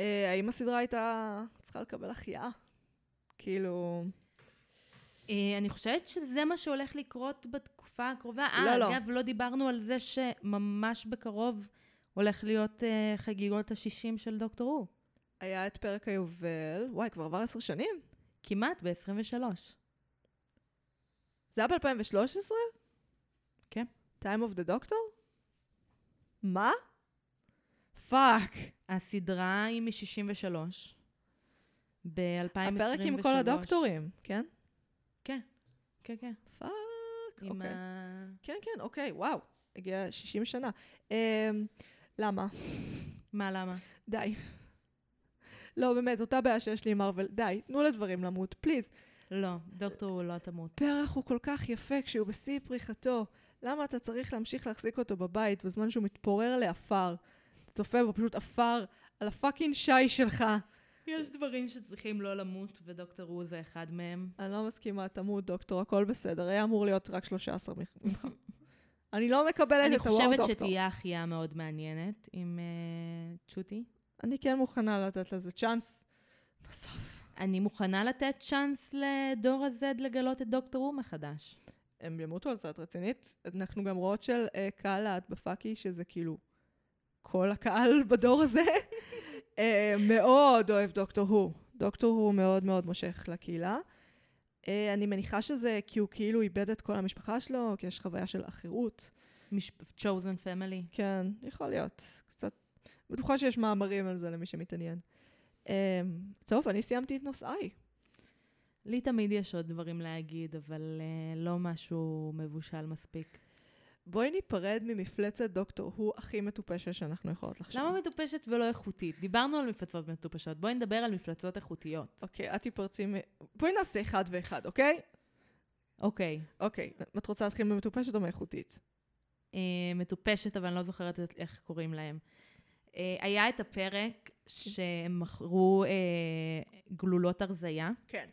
אה, האם הסדרה הייתה צריכה לקבל החייאה? כאילו... אה, אני חושבת שזה מה שהולך לקרות בתקופה הקרובה. לא, אה, לא. אגב, לא דיברנו על זה שממש בקרוב הולך להיות אה, חגיגות ה-60 של דוקטור הוא. היה את פרק היובל, וואי, כבר עבר עשר שנים? כמעט ב-23. זה היה ב-2013? כן. Time of the Doctor? מה? fuck. הסדרה היא מ-63. ב-2023. הפרק עם כל הדוקטורים, כן? כן, כן, כן. fuck, אוקיי. ה... כן, כן, אוקיי, וואו. הגיע 60 שנה. אמ, למה? מה, למה? די. לא, באמת, אותה בעיה שיש לי עם מארוול. די, תנו לדברים למות, please. לא, דוקטור הו לא תמות. פרח הוא כל כך יפה כשהוא בשיא פריחתו. למה אתה צריך להמשיך להחזיק אותו בבית בזמן שהוא מתפורר לעפר? צופה בו פשוט עפר על הפאקינג שי שלך. יש דברים שצריכים לא למות, ודוקטור הו זה אחד מהם. אני לא מסכימה, תמות דוקטור, הכל בסדר. היה אמור להיות רק 13 ממך. אני לא מקבלת אני את הוואו דוקטור. חושבת שתהיה החייאה מאוד מעניינת עם אה, צ'וטי. אני כן מוכנה לתת לזה צ'אנס נוסף. אני מוכנה לתת צ'אנס לדור ה-Z לגלות את דוקטור הוא מחדש. הם ימותו על זה, את רצינית? אנחנו גם רואות של uh, קהל להט בפאקי, שזה כאילו כל הקהל בדור הזה, מאוד אוהב דוקטור הוא. דוקטור הוא מאוד מאוד מושך לקהילה. Uh, אני מניחה שזה כי הוא כאילו איבד את כל המשפחה שלו, כי יש חוויה של אחרות. מש... chosen family. כן, יכול להיות. קצת... בטוחה שיש מאמרים על זה למי שמתעניין. Um, טוב, אני סיימתי את נושאי. לי תמיד יש עוד דברים להגיד, אבל uh, לא משהו מבושל מספיק. בואי ניפרד ממפלצת דוקטור הוא הכי מטופשת שאנחנו יכולות לחשוב. למה מטופשת ולא איכותית? דיברנו על מפלצות מטופשות, בואי נדבר על מפלצות איכותיות. אוקיי, את תפרצי מ... בואי נעשה אחד ואחד, אוקיי? אוקיי, אוקיי, את רוצה להתחיל ממטופשת או מאיכותית? אה, מטופשת, אבל אני לא זוכרת איך קוראים להם. אה, היה את הפרק שהם מכרו אה, גלולות הרזייה, כן.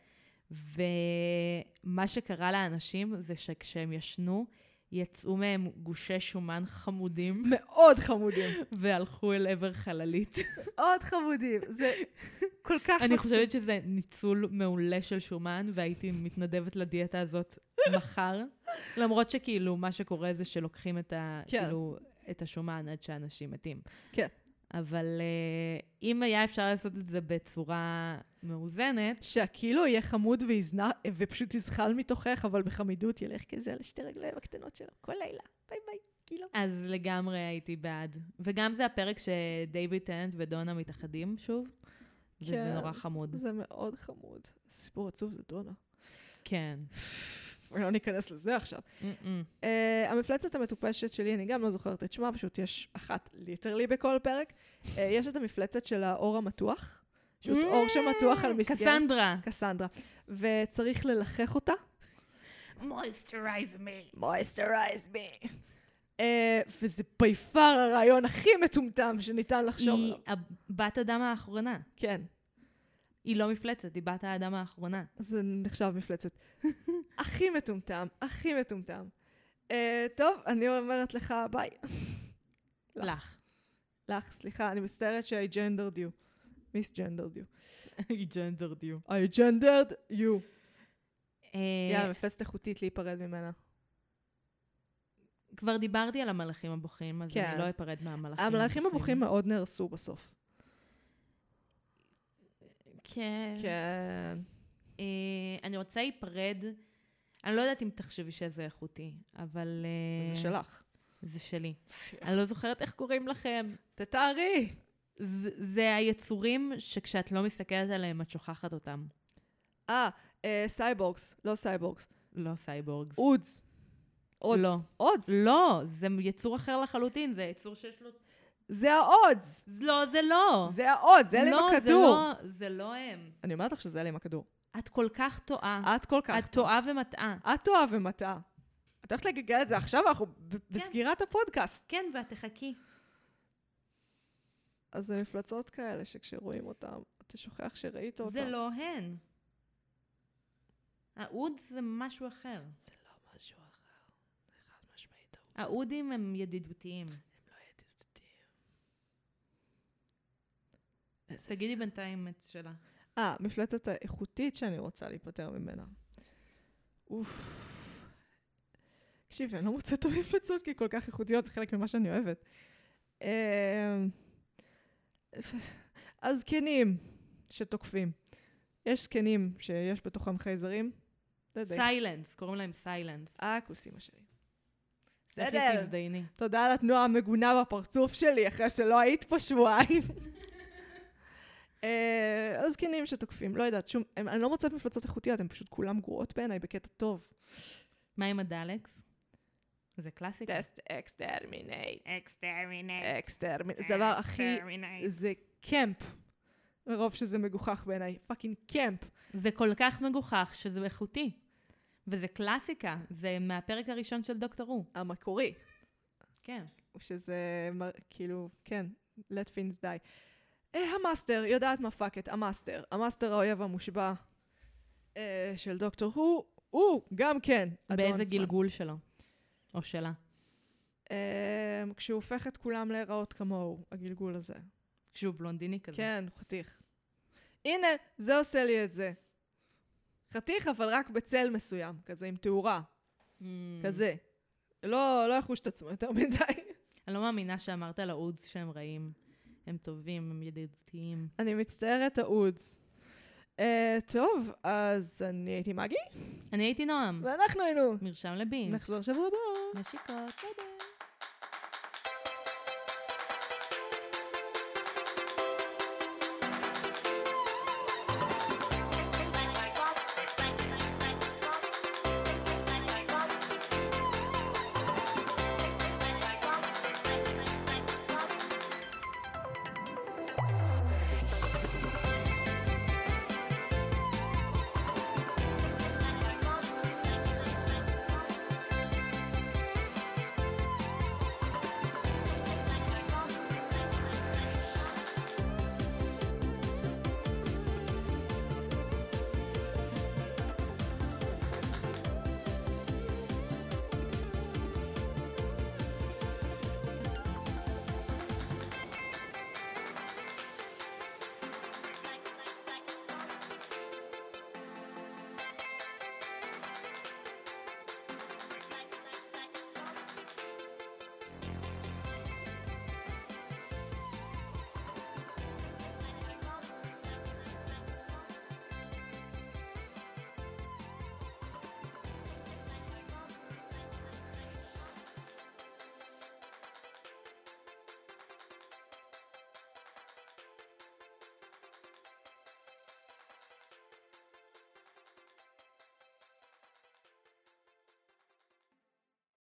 ומה שקרה לאנשים זה שכשהם ישנו, יצאו מהם גושי שומן חמודים, מאוד חמודים. והלכו אל עבר חללית. מאוד חמודים. זה כל כך אני. חושבת שזה ניצול מעולה של שומן, והייתי מתנדבת לדיאטה הזאת מחר. למרות שכאילו, מה שקורה זה שלוקחים את, ה, כן. כאילו, את השומן עד שאנשים מתים. כן. אבל uh, אם היה אפשר לעשות את זה בצורה מאוזנת, שהכאילו יהיה חמוד ויזנח, ופשוט יזחל מתוכך, אבל בחמידות ילך כזה על שתי רגליים הקטנות שלו כל לילה. ביי ביי, כאילו. אז לגמרי הייתי בעד. וגם זה הפרק שדייוויד טנט ודונה מתאחדים שוב, וזה כן. נורא חמוד. זה מאוד חמוד. סיפור עצוב, זה דונה. כן. לא ניכנס לזה עכשיו. Uh, המפלצת המטופשת שלי, אני גם לא זוכרת את שמה, פשוט יש אחת ליטרלי בכל פרק. Uh, יש את המפלצת של האור המתוח, פשוט אור שמתוח על מסגרת. קסנדרה. קסנדרה. וצריך ללחך אותה. moisturize me. moisturize me. Uh, וזה בי פאר הרעיון הכי מטומטם שניתן לחשוב היא עליו. בת אדם האחרונה. כן, היא לא מפלצת, היא בת האדם האחרונה. זה נחשב מפלצת. הכי מטומטם, הכי מטומטם. Uh, טוב, אני אומרת לך ביי. לך. לך. סליחה, אני מצטערת ש-I gendered you. מיס gendered you. היא ג'נדרד יו. I gendered you. אה, יאללה, מפלצת איכותית להיפרד ממנה. כבר דיברתי על המלאכים הבוכים, אז כן. אני לא אפרד מהמלאכים המלאכים הבוכים מאוד נהרסו בסוף. כן. כן. אה, אני רוצה להיפרד, אני לא יודעת אם תחשבי שזה איכותי, אבל... אה, זה שלך. זה שלי. אני לא זוכרת איך קוראים לכם. תתארי. זה, זה היצורים שכשאת לא מסתכלת עליהם, את שוכחת אותם. אה, אה, cyborgs, לא cyborgs. לא cyborgs. Oods. Oods. לא. Oods. לא, זה יצור אחר לחלוטין, זה יצור שיש לו... זה ה Oods. לא, זה לא. זה ה Oods, זה אלה עם לא, זה הכדור. לא, זה לא הם. אני אומרת לך שזה אלה עם הכדור. את כל כך טועה. את כל כך... את טועה ומטעה. את טועה ומטעה. את הולכת לגלגל את זה עכשיו, אנחנו ב- בסגירת הפודקאסט. כן, ואת תחכי. אז זה מפלצות כאלה שכשרואים אותם, אתה שוכח שראית אותם. זה לא הן. האוד זה משהו אחר. זה לא משהו אחר. זה חד משמעית האודס. האודים הם ידידותיים. תגידי בינתיים את שלה. אה, מפלצת האיכותית שאני רוצה להיפטר ממנה. אוף. תקשיבי, אני לא מוצאת את המפלצות כי כל כך איכותיות, זה חלק ממה שאני אוהבת. אמ, הזקנים שתוקפים. יש זקנים שיש בתוכם חייזרים. סיילנס, קוראים להם סיילנס. אה, כוס אמא שלי. בסדר. תזדייני. תודה על התנועה המגונה בפרצוף שלי, אחרי שלא היית פה שבועיים. אה, הזקנים שתוקפים, לא יודעת, שום, הם, אני לא מוצאת מפלצות איכותיות, הן פשוט כולן גרועות בעיניי בקטע טוב. מה עם הדלקס? זה קלאסיקה. טסט exterminate, exterminate. exterminate, זה הדבר הכי, זה camp. מרוב שזה מגוחך בעיניי, fucking camp. זה כל כך מגוחך שזה איכותי. וזה קלאסיקה, זה מהפרק הראשון של דוקטור הו. המקורי, כן. שזה כאילו, כן, let things die. אה, המאסטר, יודעת מה fuck את, המאסטר. המאסטר האויב המושבע אה, של דוקטור הוא, הוא גם כן אדון באיזה זמן. גלגול שלו. או שלה. אה, כשהוא הופך את כולם להיראות כמוהו, הגלגול הזה. כשהוא בלונדיני כזה. כן, חתיך. הנה, זה עושה לי את זה. חתיך, אבל רק בצל מסוים, כזה עם תאורה, Mm. כזה. לא, לא יחוש את עצמו יותר מדי. אני לא מאמינה שאמרת על האודס שהם רעים. הם טובים, הם ידידותיים. אני מצטערת, האודס. Uh, טוב, אז אני הייתי מגי, אני הייתי נועם. ואנחנו היינו. מרשם לבינג'. נחזור שבוע הבא. נשיקות. ביי ביי.